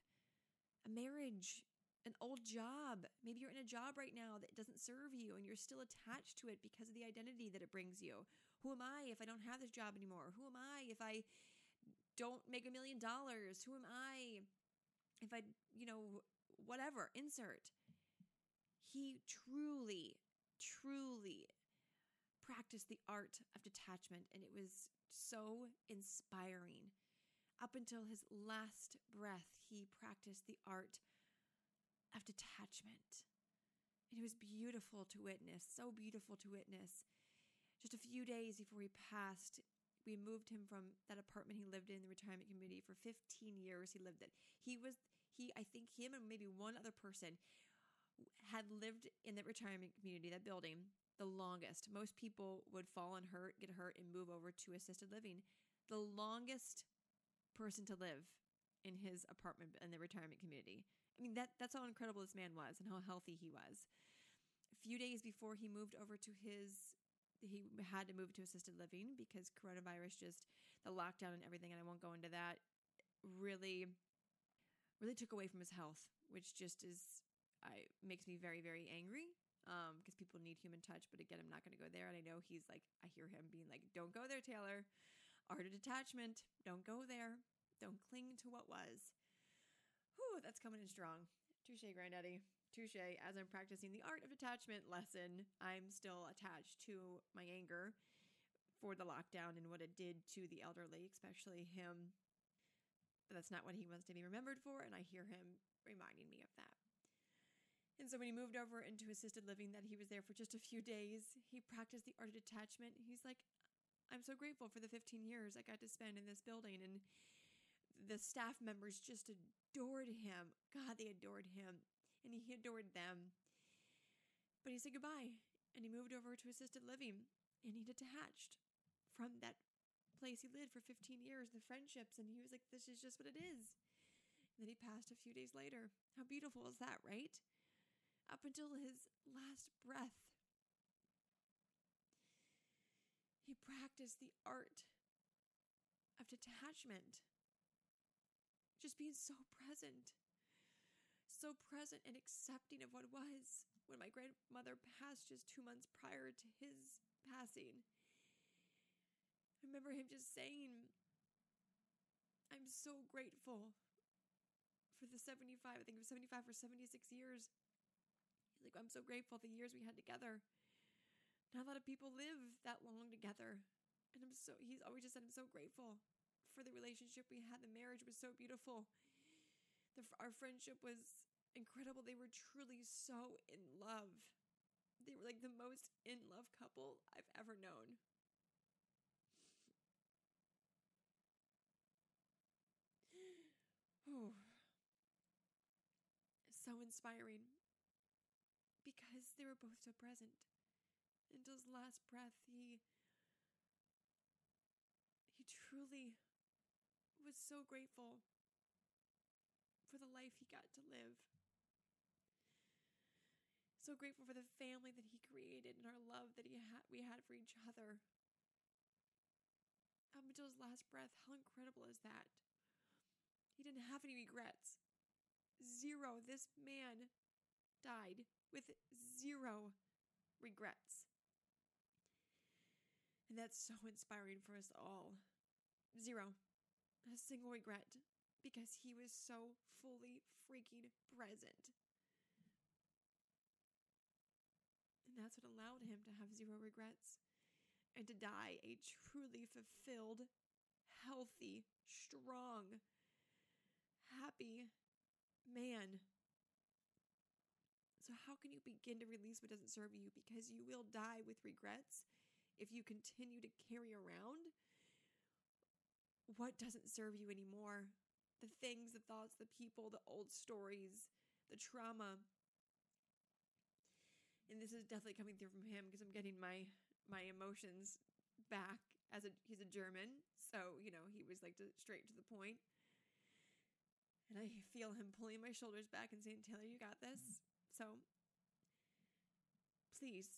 a marriage, an old job. Maybe you're in a job right now that doesn't serve you and you're still attached to it because of the identity that it brings you. Who am I if I don't have this job anymore? Who am I if I don't make a million dollars? Who am I if I, you know, whatever, insert. He truly, truly practiced the art of detachment and it was so inspiring. Up until his last breath, he practiced the art of detachment. And it was beautiful to witness, so beautiful to witness. Just a few days before he passed, we moved him from that apartment he lived in, the retirement community, for 15 years. He lived in. He was, he, I think him and maybe one other person had lived in that retirement community, that building, the longest. Most people would fall and hurt, get hurt, and move over to assisted living. The longest person to live in his apartment in the retirement community. I mean that that's how incredible this man was and how healthy he was. A few days before he moved over to his he had to move to assisted living because coronavirus just the lockdown and everything and I won't go into that really really took away from his health, which just is I makes me very very angry um because people need human touch but again I'm not going to go there and I know he's like I hear him being like don't go there Taylor Art of detachment. Don't go there. Don't cling to what was. Whew, that's coming in strong. Touche, Granddaddy. Touche. As I'm practicing the art of detachment lesson, I'm still attached to my anger for the lockdown and what it did to the elderly, especially him. But that's not what he wants to be remembered for, and I hear him reminding me of that. And so when he moved over into assisted living, that he was there for just a few days, he practiced the art of detachment. He's like, I'm so grateful for the 15 years I got to spend in this building and the staff members just adored him. God, they adored him and he adored them. But he said goodbye and he moved over to assisted living and he detached from that place he lived for 15 years, the friendships, and he was like, this is just what it is. And then he passed a few days later. How beautiful is that, right? Up until his last breath, He practiced the art of detachment. Just being so present, so present and accepting of what was. When my grandmother passed just two months prior to his passing, I remember him just saying, I'm so grateful for the 75, I think it was 75 or 76 years. He's like, I'm so grateful the years we had together. Not a lot of people live that long together. And I'm so, he's always just said, I'm so grateful for the relationship we had. The marriage was so beautiful. The, our friendship was incredible. They were truly so in love. They were like the most in love couple I've ever known. Ooh. So inspiring because they were both so present. Until his last breath, he he truly was so grateful for the life he got to live. So grateful for the family that he created and our love that he had we had for each other. Up until his last breath, how incredible is that? He didn't have any regrets. Zero. This man died with zero regrets. And that's so inspiring for us all. Zero. A single regret because he was so fully freaking present. And that's what allowed him to have zero regrets and to die a truly fulfilled, healthy, strong, happy man. So, how can you begin to release what doesn't serve you? Because you will die with regrets if you continue to carry around what doesn't serve you anymore the things, the thoughts, the people, the old stories, the trauma. And this is definitely coming through from him because I'm getting my my emotions back as a he's a German, so you know he was like to, straight to the point. And I feel him pulling my shoulders back and saying, "Taylor, you got this." So please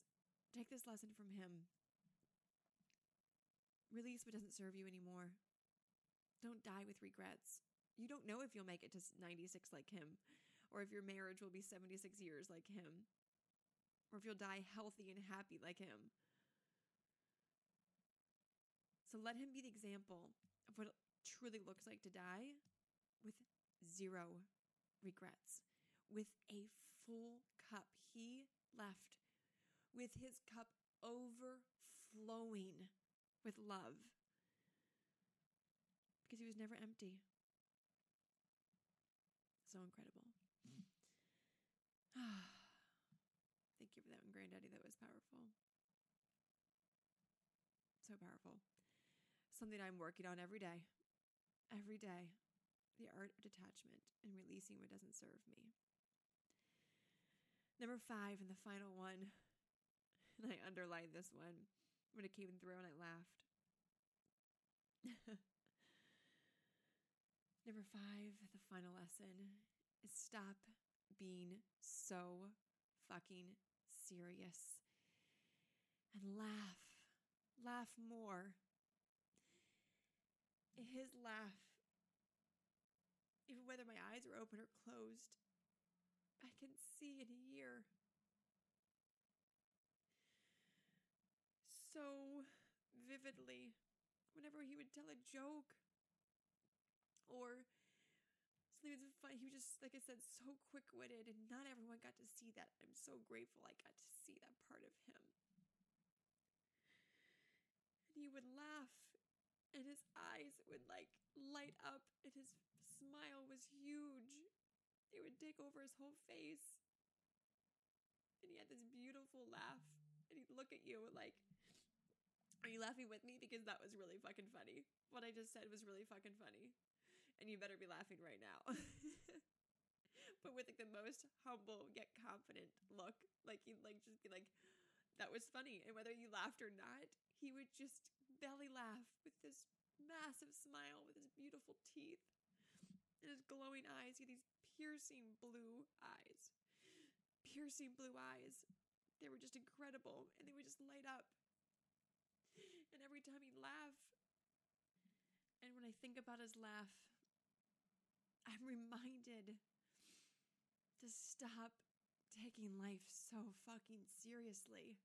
take this lesson from him. Release what doesn't serve you anymore. Don't die with regrets. You don't know if you'll make it to 96 like him, or if your marriage will be 76 years like him, or if you'll die healthy and happy like him. So let him be the example of what it truly looks like to die with zero regrets, with a full cup. He left with his cup overflowing with love because he was never empty so incredible. Thank you for that one, Granddaddy. That was powerful. So powerful. Something I'm working on every day. Every day. The art of detachment and releasing what doesn't serve me. Number five, and the final one, and I underlined this one when it came through and I laughed. Number five, the final lesson is stop being so fucking serious and laugh. Laugh more. His laugh, even whether my eyes are open or closed, I can see and hear. So vividly, whenever he would tell a joke or something was fun. He was just, like I said, so quick witted, and not everyone got to see that. I'm so grateful I got to see that part of him. And he would laugh, and his eyes would like light up, and his smile was huge. It would take over his whole face. And he had this beautiful laugh, and he'd look at you like, Are you laughing with me? Because that was really fucking funny. What I just said was really fucking funny and you better be laughing right now. but with like the most humble yet confident look, like he'd like just be like, "That was funny," and whether you laughed or not, he would just belly laugh with this massive smile, with his beautiful teeth and his glowing eyes. He had these piercing blue eyes, piercing blue eyes. They were just incredible, and they would just light up. Time he'd laugh, and when I think about his laugh, I'm reminded to stop taking life so fucking seriously.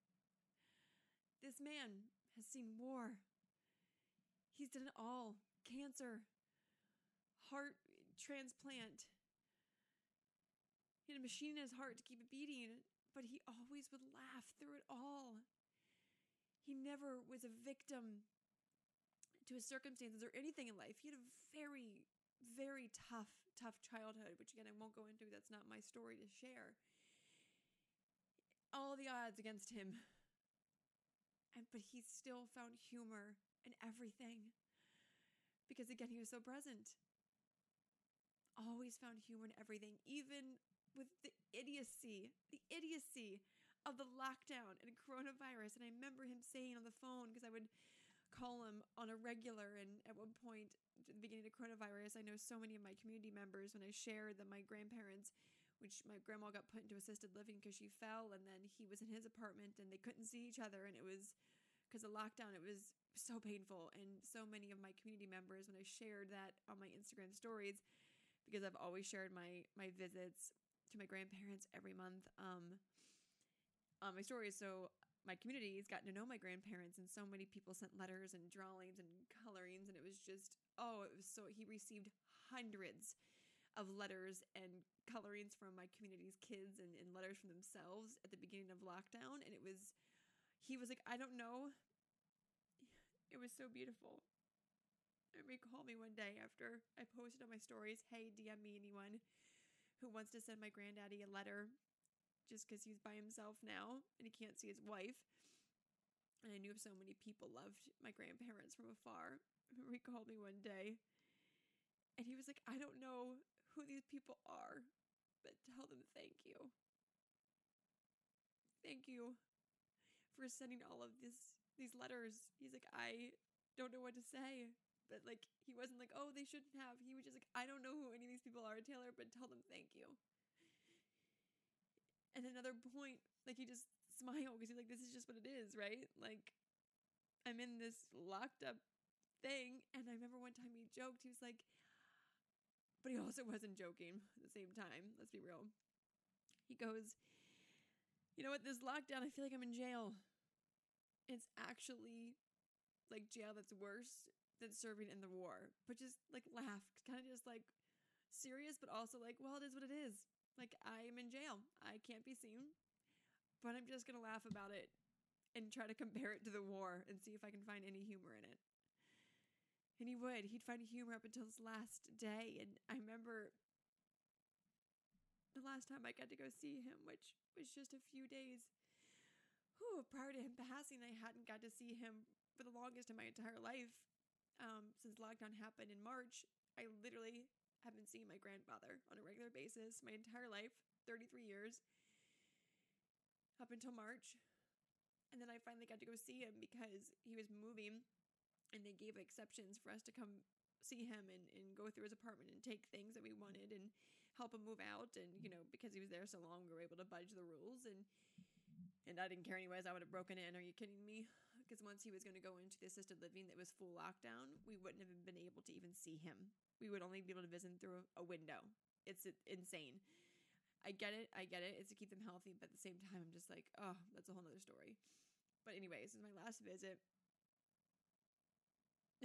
This man has seen war. He's done it all cancer, heart transplant. He had a machine in his heart to keep it beating, but he always would laugh through it all. He never was a victim to his circumstances or anything in life. He had a very very tough, tough childhood, which again I won't go into. That's not my story to share. All the odds against him. And but he still found humor in everything. Because again, he was so present. Always found humor in everything, even with the idiocy, the idiocy of the lockdown and coronavirus. And I remember him saying on the phone, because I would call him on a regular. And at one point, at the beginning of coronavirus, I know so many of my community members when I shared that my grandparents, which my grandma got put into assisted living because she fell, and then he was in his apartment and they couldn't see each other. And it was because of lockdown, it was so painful. And so many of my community members, when I shared that on my Instagram stories, because I've always shared my my visits to my grandparents every month um, on my stories. So my community has gotten to know my grandparents, and so many people sent letters and drawings and colorings, and it was just oh, it was so he received hundreds of letters and colorings from my community's kids and, and letters from themselves at the beginning of lockdown, and it was he was like, I don't know. It was so beautiful. And he called me one day after I posted on my stories, hey, DM me anyone who wants to send my granddaddy a letter just because he's by himself now and he can't see his wife. And I knew so many people loved my grandparents from afar. He called me one day and he was like, I don't know who these people are, but tell them thank you. Thank you for sending all of this these letters. He's like, I don't know what to say. But like he wasn't like, oh, they shouldn't have. He was just like, I don't know who any of these people are, Taylor, but tell them thank you. And another point, like he just smiled because he's like, this is just what it is, right? Like I'm in this locked up thing. And I remember one time he joked, he was like, but he also wasn't joking at the same time. Let's be real. He goes, you know what, this lockdown, I feel like I'm in jail. It's actually like jail that's worse than serving in the war, but just like laughed, kind of just like serious, but also like, well, it is what it is. Like, I am in jail. I can't be seen, but I'm just going to laugh about it and try to compare it to the war and see if I can find any humor in it. And he would. He'd find humor up until his last day. And I remember the last time I got to go see him, which was just a few days whew, prior to him passing, I hadn't got to see him for the longest in my entire life um, since lockdown happened in March, I literally haven't seen my grandfather on a regular basis my entire life 33 years up until March. And then I finally got to go see him because he was moving and they gave exceptions for us to come see him and, and go through his apartment and take things that we wanted and help him move out. And, you know, because he was there so long, we were able to budge the rules. And and I didn't care anyways. I would have broken in. Are you kidding me? Because once he was going to go into the assisted living that was full lockdown, we wouldn't have been able to even see him. We would only be able to visit through a window. It's insane. I get it. I get it. It's to keep them healthy, but at the same time, I'm just like, oh, that's a whole nother story. But anyway, this is my last visit.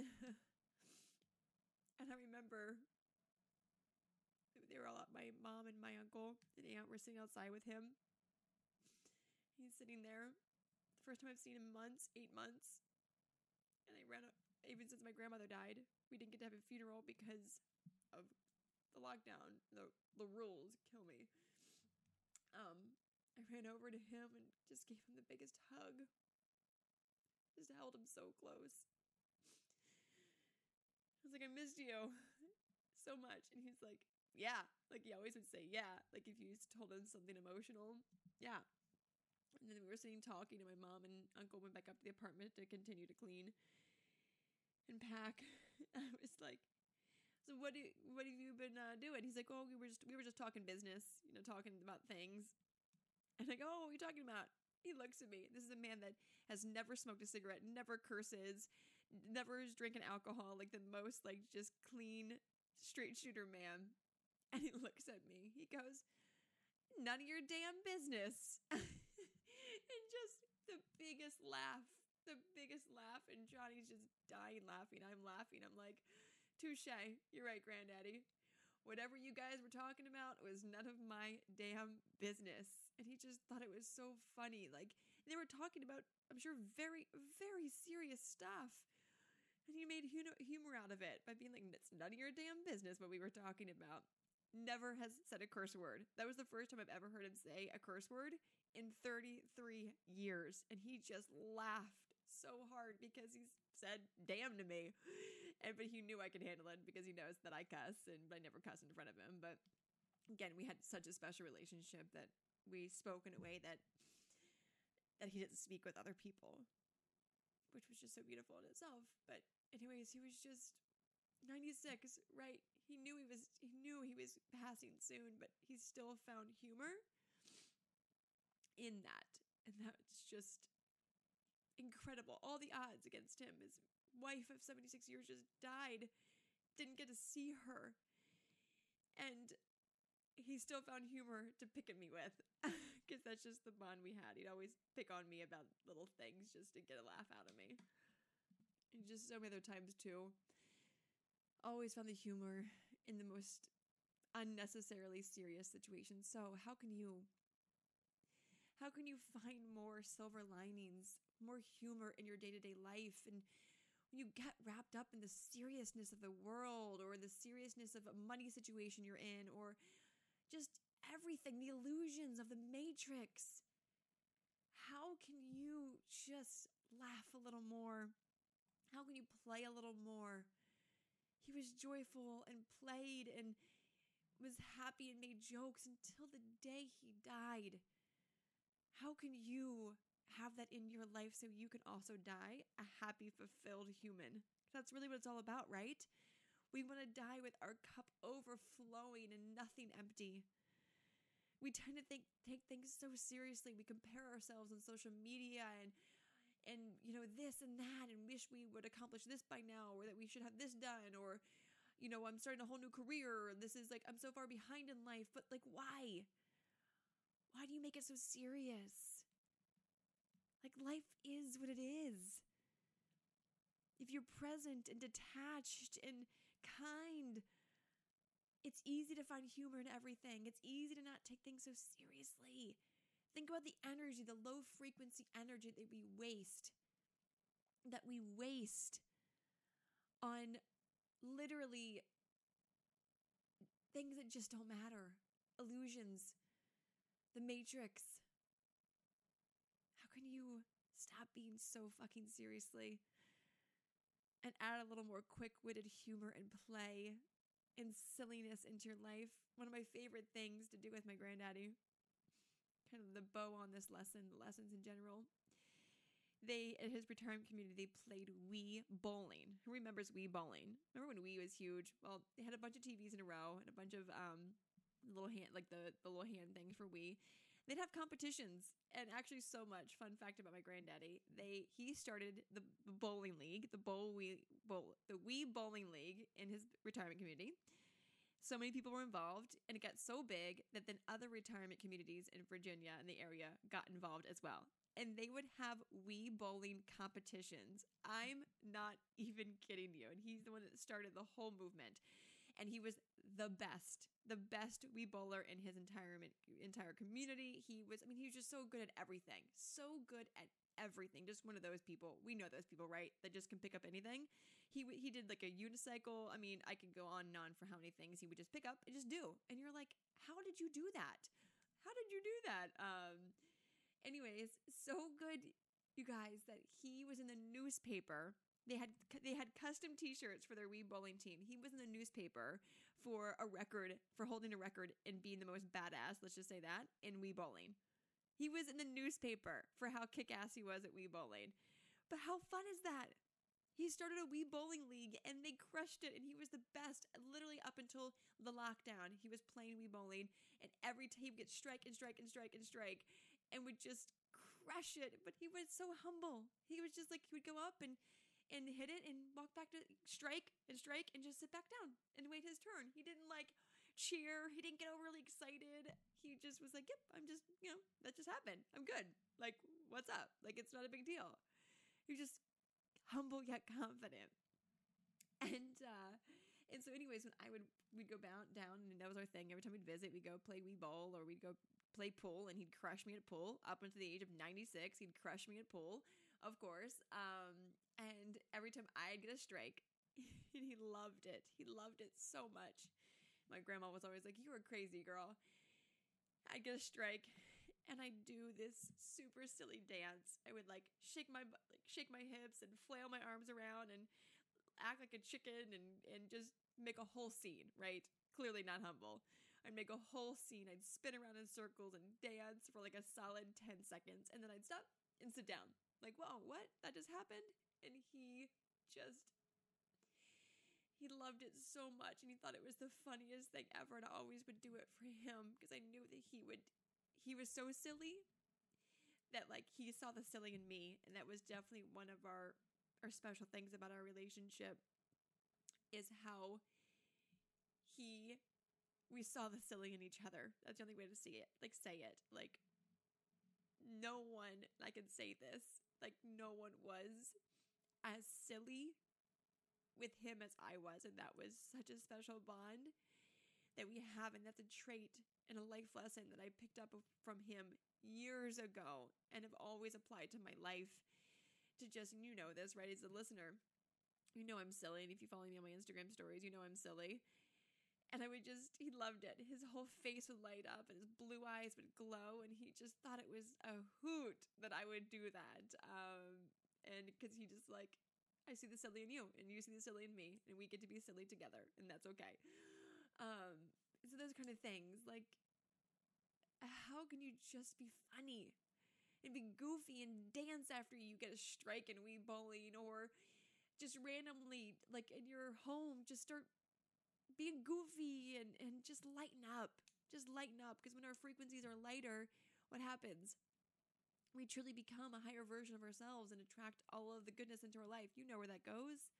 and I remember they were all up. My mom and my uncle and aunt were sitting outside with him He's sitting there. First time I've seen him in months, eight months. And I ran up, even since my grandmother died, we didn't get to have a funeral because of the lockdown. The, the rules kill me. Um, I ran over to him and just gave him the biggest hug. Just held him so close. I was like, I missed you so much. And he's like, yeah. Like he always would say, yeah. Like if you told him something emotional, yeah. And then we were sitting talking, and my mom and uncle went back up to the apartment to continue to clean and pack. I was like, "So what do what have you been uh, doing?" He's like, "Oh, we were just we were just talking business, you know, talking about things." And I go, "Oh, what are you talking about?" He looks at me. This is a man that has never smoked a cigarette, never curses, never is drinking alcohol, like the most like just clean straight shooter man. And he looks at me. He goes, "None of your damn business." and just the biggest laugh, the biggest laugh. And Johnny's just dying laughing. I'm laughing. I'm like, touche. You're right, Granddaddy. Whatever you guys were talking about was none of my damn business. And he just thought it was so funny. Like, they were talking about, I'm sure, very, very serious stuff. And he made humor out of it by being like, it's none of your damn business what we were talking about. Never has said a curse word. That was the first time I've ever heard him say a curse word in 33 years. And he just laughed so hard because he's said damn to me. And but he knew I could handle it because he knows that I cuss and I never cuss in front of him. But again, we had such a special relationship that we spoke in a way that that he didn't speak with other people, which was just so beautiful in itself. But anyways, he was just 96, right? He knew he was he knew he was passing soon, but he still found humor in that. And that's just incredible. All the odds against him. His wife of 76 years just died, didn't get to see her. And he still found humor to pick at me with because that's just the bond we had. He'd always pick on me about little things just to get a laugh out of me. And just so many other times, too. Always found the humor in the most unnecessarily serious situations. So, how can you how can you find more silver linings, more humor in your day to day life? And when you get wrapped up in the seriousness of the world or the seriousness of a money situation you're in or just everything, the illusions of the matrix, how can you just laugh a little more? How can you play a little more? He was joyful and played and was happy and made jokes until the day he died. How can you have that in your life so you can also die a happy, fulfilled human? That's really what it's all about, right? We want to die with our cup overflowing and nothing empty. We tend to think take things so seriously. We compare ourselves on social media and and you know this and that and wish we would accomplish this by now or that we should have this done or you know, I'm starting a whole new career. And this is like I'm so far behind in life, but like why? Why do you make it so serious? Like, life is what it is. If you're present and detached and kind, it's easy to find humor in everything. It's easy to not take things so seriously. Think about the energy, the low frequency energy that we waste, that we waste on literally things that just don't matter, illusions, the Matrix. How can you stop being so fucking seriously and add a little more quick witted humor and play and silliness into your life? One of my favorite things to do with my granddaddy, kind of the bow on this lesson, lessons in general. They, at his retirement community, played Wii bowling. Who remembers Wii bowling? Remember when Wii was huge? Well, they had a bunch of TVs in a row and a bunch of um, little hand like the the little hand things for Wii. They'd have competitions, and actually, so much fun fact about my granddaddy. They he started the bowling league, the bowl Wii bowl, the Wii bowling league in his retirement community. So many people were involved, and it got so big that then other retirement communities in Virginia and the area got involved as well. And they would have Wii bowling competitions. I'm not even kidding you. And he's the one that started the whole movement and he was the best, the best Wii bowler in his entire entire community. He was, I mean, he was just so good at everything, so good at everything. Just one of those people. We know those people, right? That just can pick up anything. He he did like a unicycle. I mean, I could go on and on for how many things he would just pick up and just do. And you're like, how did you do that? How did you do that? Um. Anyways, so good, you guys, that he was in the newspaper they had they had custom T-shirts for their Wii bowling team. He was in the newspaper for a record for holding a record and being the most badass. Let's just say that in Wii bowling. He was in the newspaper for how kick-ass he was at Wii bowling. But how fun is that? He started a Wii bowling league and they crushed it, and he was the best. Literally up until the lockdown, he was playing Wii bowling, and every time he would get strike and strike and strike and strike, and would just crush it. But he was so humble. He was just like he would go up and and hit it and walk back to strike and strike and just sit back down and wait his turn. He didn't like cheer. He didn't get overly excited. He just was like, "Yep, I'm just, you know, that just happened. I'm good. Like, what's up? Like, it's not a big deal." He was just humble yet confident. And uh and so anyways, when I would we'd go down down and that was our thing. Every time we'd visit, we'd go play Wii Bowl or we'd go play pool and he'd crush me at pool up until the age of 96. He'd crush me at pool of course. Um, and every time I'd get a strike, he loved it. He loved it so much. My grandma was always like, "You are a crazy, girl." I get a strike, and I do this super silly dance. I would like shake my like shake my hips and flail my arms around and act like a chicken and and just make a whole scene. Right? Clearly not humble. I'd make a whole scene. I'd spin around in circles and dance for like a solid 10 seconds. And then I'd stop and sit down. Like, whoa, what? That just happened? And he just, he loved it so much. And he thought it was the funniest thing ever. And I always would do it for him because I knew that he would, he was so silly that like he saw the silly in me. And that was definitely one of our, our special things about our relationship is how he we saw the silly in each other. That's the only way to see it. Like say it. Like no one I can say this. Like no one was as silly with him as I was and that was such a special bond that we have and that's a trait and a life lesson that I picked up from him years ago and have always applied to my life to just you know this right as a listener you know I'm silly and if you follow me on my Instagram stories you know I'm silly and I would just, he loved it. His whole face would light up and his blue eyes would glow. And he just thought it was a hoot that I would do that. Um, and because he just like, I see the silly in you and you see the silly in me and we get to be silly together and that's okay. Um, so those kind of things like, how can you just be funny and be goofy and dance after you get a strike and we bowling or just randomly like in your home just start being goofy and, and just lighten up. Just lighten up. Because when our frequencies are lighter, what happens? We truly become a higher version of ourselves and attract all of the goodness into our life. You know where that goes.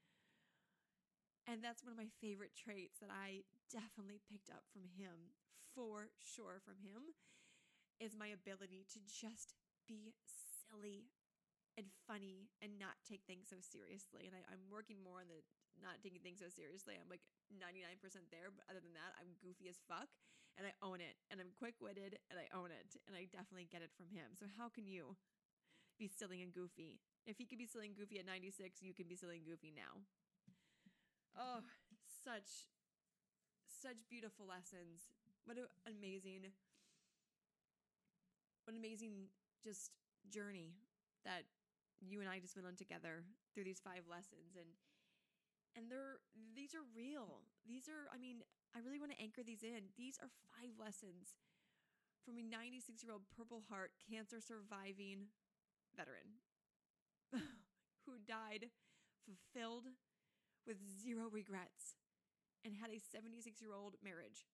And that's one of my favorite traits that I definitely picked up from him, for sure, from him, is my ability to just be silly and funny and not take things so seriously. And I, am working more on the not taking things so seriously. I'm like 99% there, but other than that, I'm goofy as fuck and I own it. And I'm quick witted and I own it. And I definitely get it from him. So, how can you be silly and goofy? If he could be silly and goofy at 96, you can be silly and goofy now. Oh, such, such beautiful lessons. What an amazing, what an amazing just journey that you and I just went on together through these five lessons. And and they're these are real. These are I mean, I really want to anchor these in. These are five lessons from a 96-year-old Purple Heart cancer surviving veteran who died fulfilled with zero regrets and had a 76-year-old marriage.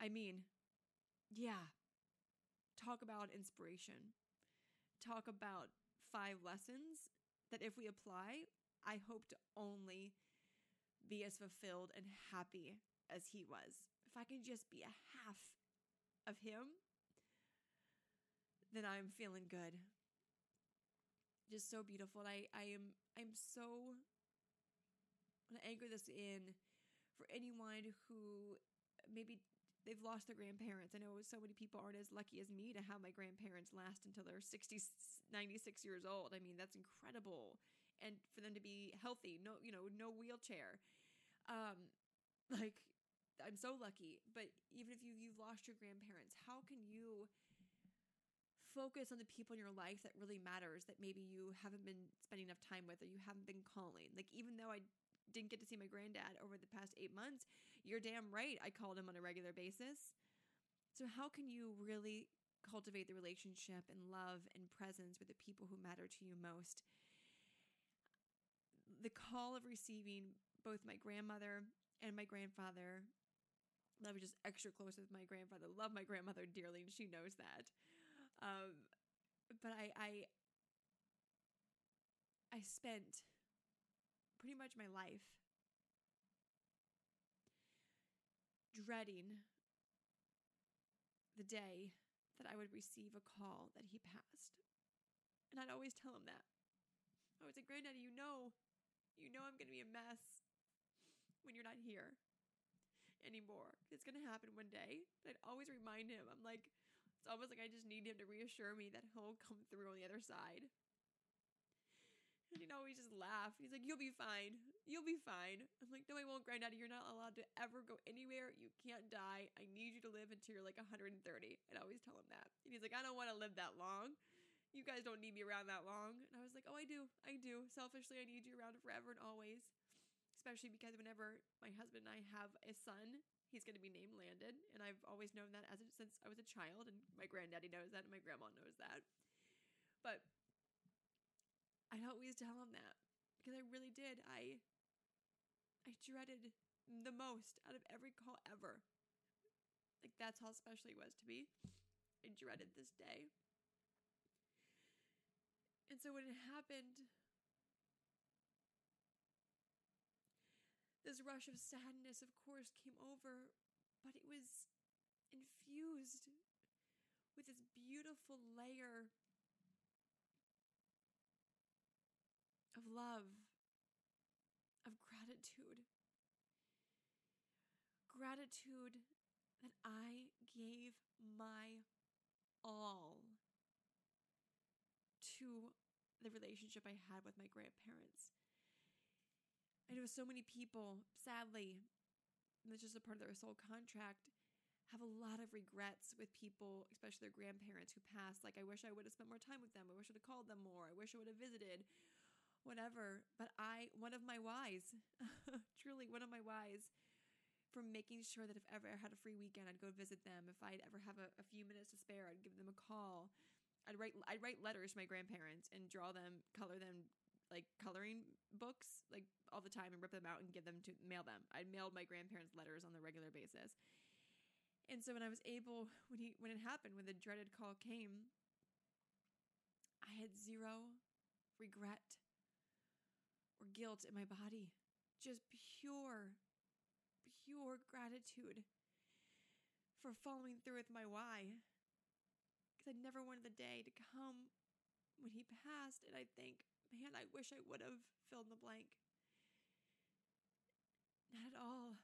I mean, yeah. Talk about inspiration. Talk about five lessons that if we apply, I hope to only be as fulfilled and happy as he was. If I can just be a half of him, then I'm feeling good. Just so beautiful. And I, I am I'm so I'm gonna anchor this in for anyone who maybe they've lost their grandparents. I know so many people aren't as lucky as me to have my grandparents last until they're 60, 96 years old. I mean, that's incredible and for them to be healthy no you know no wheelchair. Um like i'm so lucky. But even if you you've lost your grandparents how can you focus on the people in your life that really matters that maybe you haven't been spending enough time with or you haven't been calling? Like even though i didn't get to see my granddad over the past eight months you're damn right i called him on a regular basis. So how can you really cultivate the relationship and love and presence with the people who matter to you most the call of receiving both my grandmother and my grandfather. I was just extra close with my grandfather. Love my grandmother dearly, and she knows that. Um, but I, I, I spent pretty much my life dreading the day that I would receive a call that he passed. And I'd always tell him that. I was like, Granddaddy, you know, you know I'm going to be a mess when you're not here anymore. It's going to happen one day. I'd always remind him. I'm like, it's almost like I just need him to reassure me that he'll come through on the other side. And he'd always just laugh. He's like, You'll be fine. You'll be fine. I'm like, No, I won't, Granddaddy. You're not allowed to ever go anywhere. You can't die. I need you to live until you're like 130. I'd always tell him that. And he's like, I don't want to live that long. You guys don't need me around that long. And I was like, Oh, I do. I do. Selfishly, I need you around forever and always. Especially because whenever my husband and I have a son, he's going to be named Landon. And I've always known that as a, since I was a child. And my granddaddy knows that. And my grandma knows that. But I'd always tell him that because I really did. I I dreaded the most out of every call ever. Like that's how special he was to me. I dreaded this day. So when it happened, this rush of sadness, of course, came over, but it was infused with this beautiful layer of love, of gratitude. Gratitude that I gave my all to the relationship I had with my grandparents. I know so many people, sadly, and that's just a part of their soul contract, have a lot of regrets with people, especially their grandparents who passed. Like, I wish I would have spent more time with them. I wish I would have called them more. I wish I would have visited whatever. But I, one of my whys, truly one of my whys, from making sure that if ever I had a free weekend, I'd go visit them. If I'd ever have a, a few minutes to spare, I'd give them a call. I'd write I'd write letters to my grandparents and draw them, color them like coloring books like all the time and rip them out and give them to mail them. I mailed my grandparents letters on the regular basis. And so when I was able when he when it happened, when the dreaded call came, I had zero regret or guilt in my body. Just pure, pure gratitude for following through with my why. Because I never wanted the day to come when he passed and I think, man, I wish I would have filled in the blank. Not at all.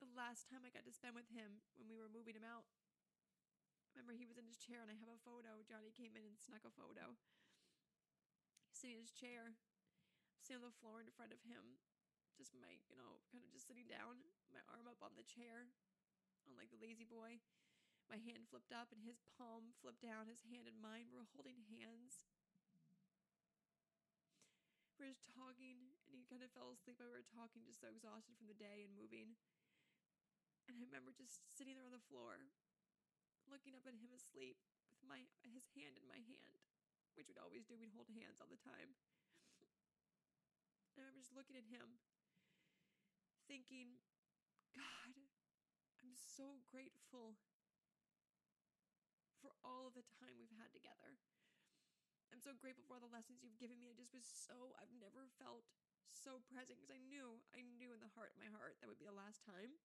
The last time I got to spend with him when we were moving him out, remember he was in his chair and I have a photo. Johnny came in and snuck a photo. He's sitting in his chair sitting on the floor in front of him, just my, you know, kind of just sitting down, my arm up on the chair, on like the lazy boy. My hand flipped up and his palm flipped down, his hand and mine were holding hands. We were just talking, and he kind of fell asleep we were talking, just so exhausted from the day and moving. And I remember just sitting there on the floor, looking up at him asleep with my his hand in my hand, which we'd always do. We'd hold hands all the time. And I remember just looking at him, thinking, God, I'm so grateful for all of the time we've had together. I'm so grateful for all the lessons you've given me. I just was so, I've never felt so present because I knew, I knew in the heart of my heart that would be the last time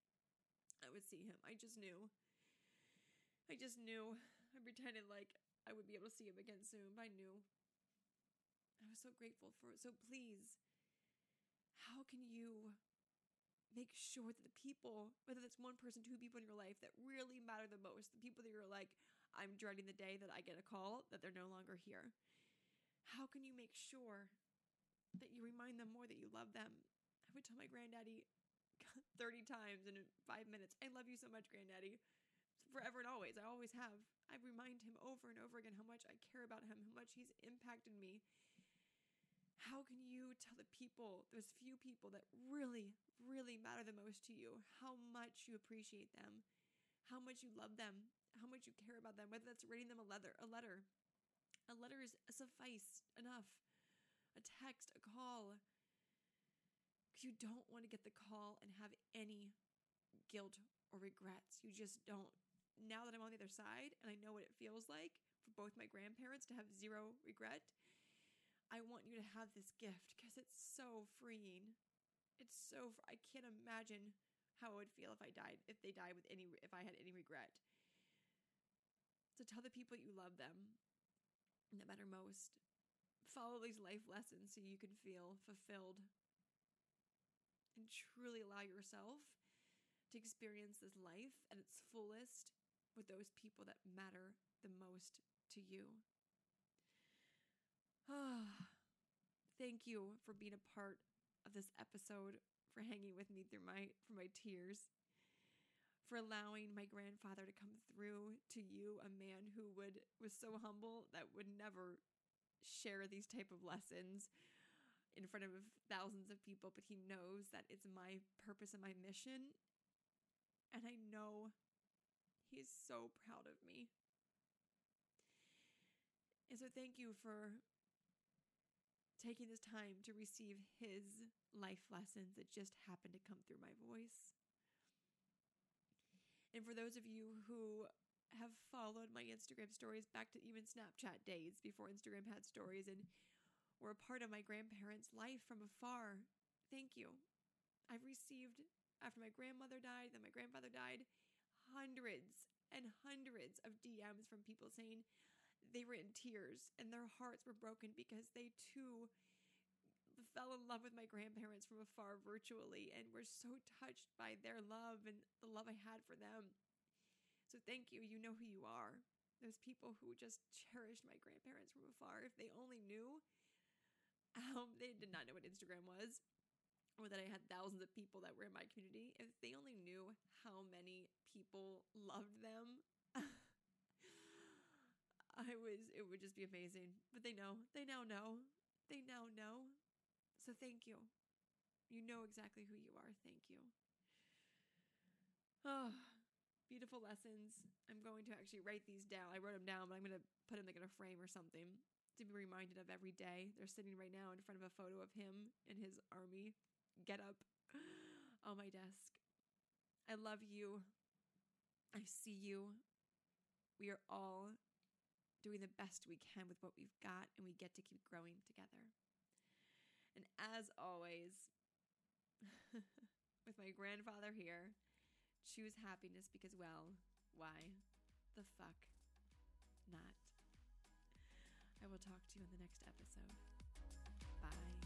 I would see him. I just knew. I just knew. I pretended like I would be able to see him again soon, but I knew. I was so grateful for it. So please, how can you make sure that the people, whether that's one person, two people in your life that really matter the most, the people that you're like, I'm dreading the day that I get a call that they're no longer here. How can you make sure that you remind them more that you love them? I would tell my granddaddy 30 times in five minutes, I love you so much, granddaddy. Forever and always. I always have. I remind him over and over again how much I care about him, how much he's impacted me, how can you tell the people, those few people that really, really matter the most to you, how much you appreciate them, how much you love them, how much you care about them, whether that's writing them a letter, a letter. A letter is suffice enough. A text, a call. Because you don't want to get the call and have any guilt or regrets. You just don't. Now that I'm on the other side and I know what it feels like for both my grandparents to have zero regret I want you to have this gift because it's so freeing. It's so fr- I can't imagine how it would feel if I died if they died with any if I had any regret. So tell the people you love them that matter most. Follow these life lessons so you can feel fulfilled and truly allow yourself to experience this life at its fullest with those people that matter the most to you. Ah, thank you for being a part of this episode, for hanging with me through my for my tears, for allowing my grandfather to come through to you, a man who would was so humble that would never share these type of lessons in front of thousands of people, but he knows that it's my purpose and my mission. And I know he's so proud of me. And so thank you for taking this time to receive his life lessons that just happened to come through my voice. And for those of you who have followed my Instagram stories back to even Snapchat days before Instagram had stories and were a part of my grandparents' life from afar, thank you. I've received, after my grandmother died, then my grandfather died, hundreds and hundreds of DMs from people saying, they were in tears and their hearts were broken because they too fell in love with my grandparents from afar virtually and were so touched by their love and the love I had for them. So thank you. You know who you are. Those people who just cherished my grandparents from afar. If they only knew, um, they did not know what Instagram was or that I had thousands of people that were in my community. If they only knew how many people loved them I was, it would just be amazing. But they know, they now know, they now know. So thank you. You know exactly who you are. Thank you. Oh, beautiful lessons. I'm going to actually write these down. I wrote them down, but I'm going to put them like in a frame or something to be reminded of every day. They're sitting right now in front of a photo of him in his army get up on my desk. I love you. I see you. We are all doing the best we can with what we've got, and we get to keep growing together. And as always, with my grandfather here, choose happiness because, well, why the fuck not? I will talk to you in the next episode. Bye.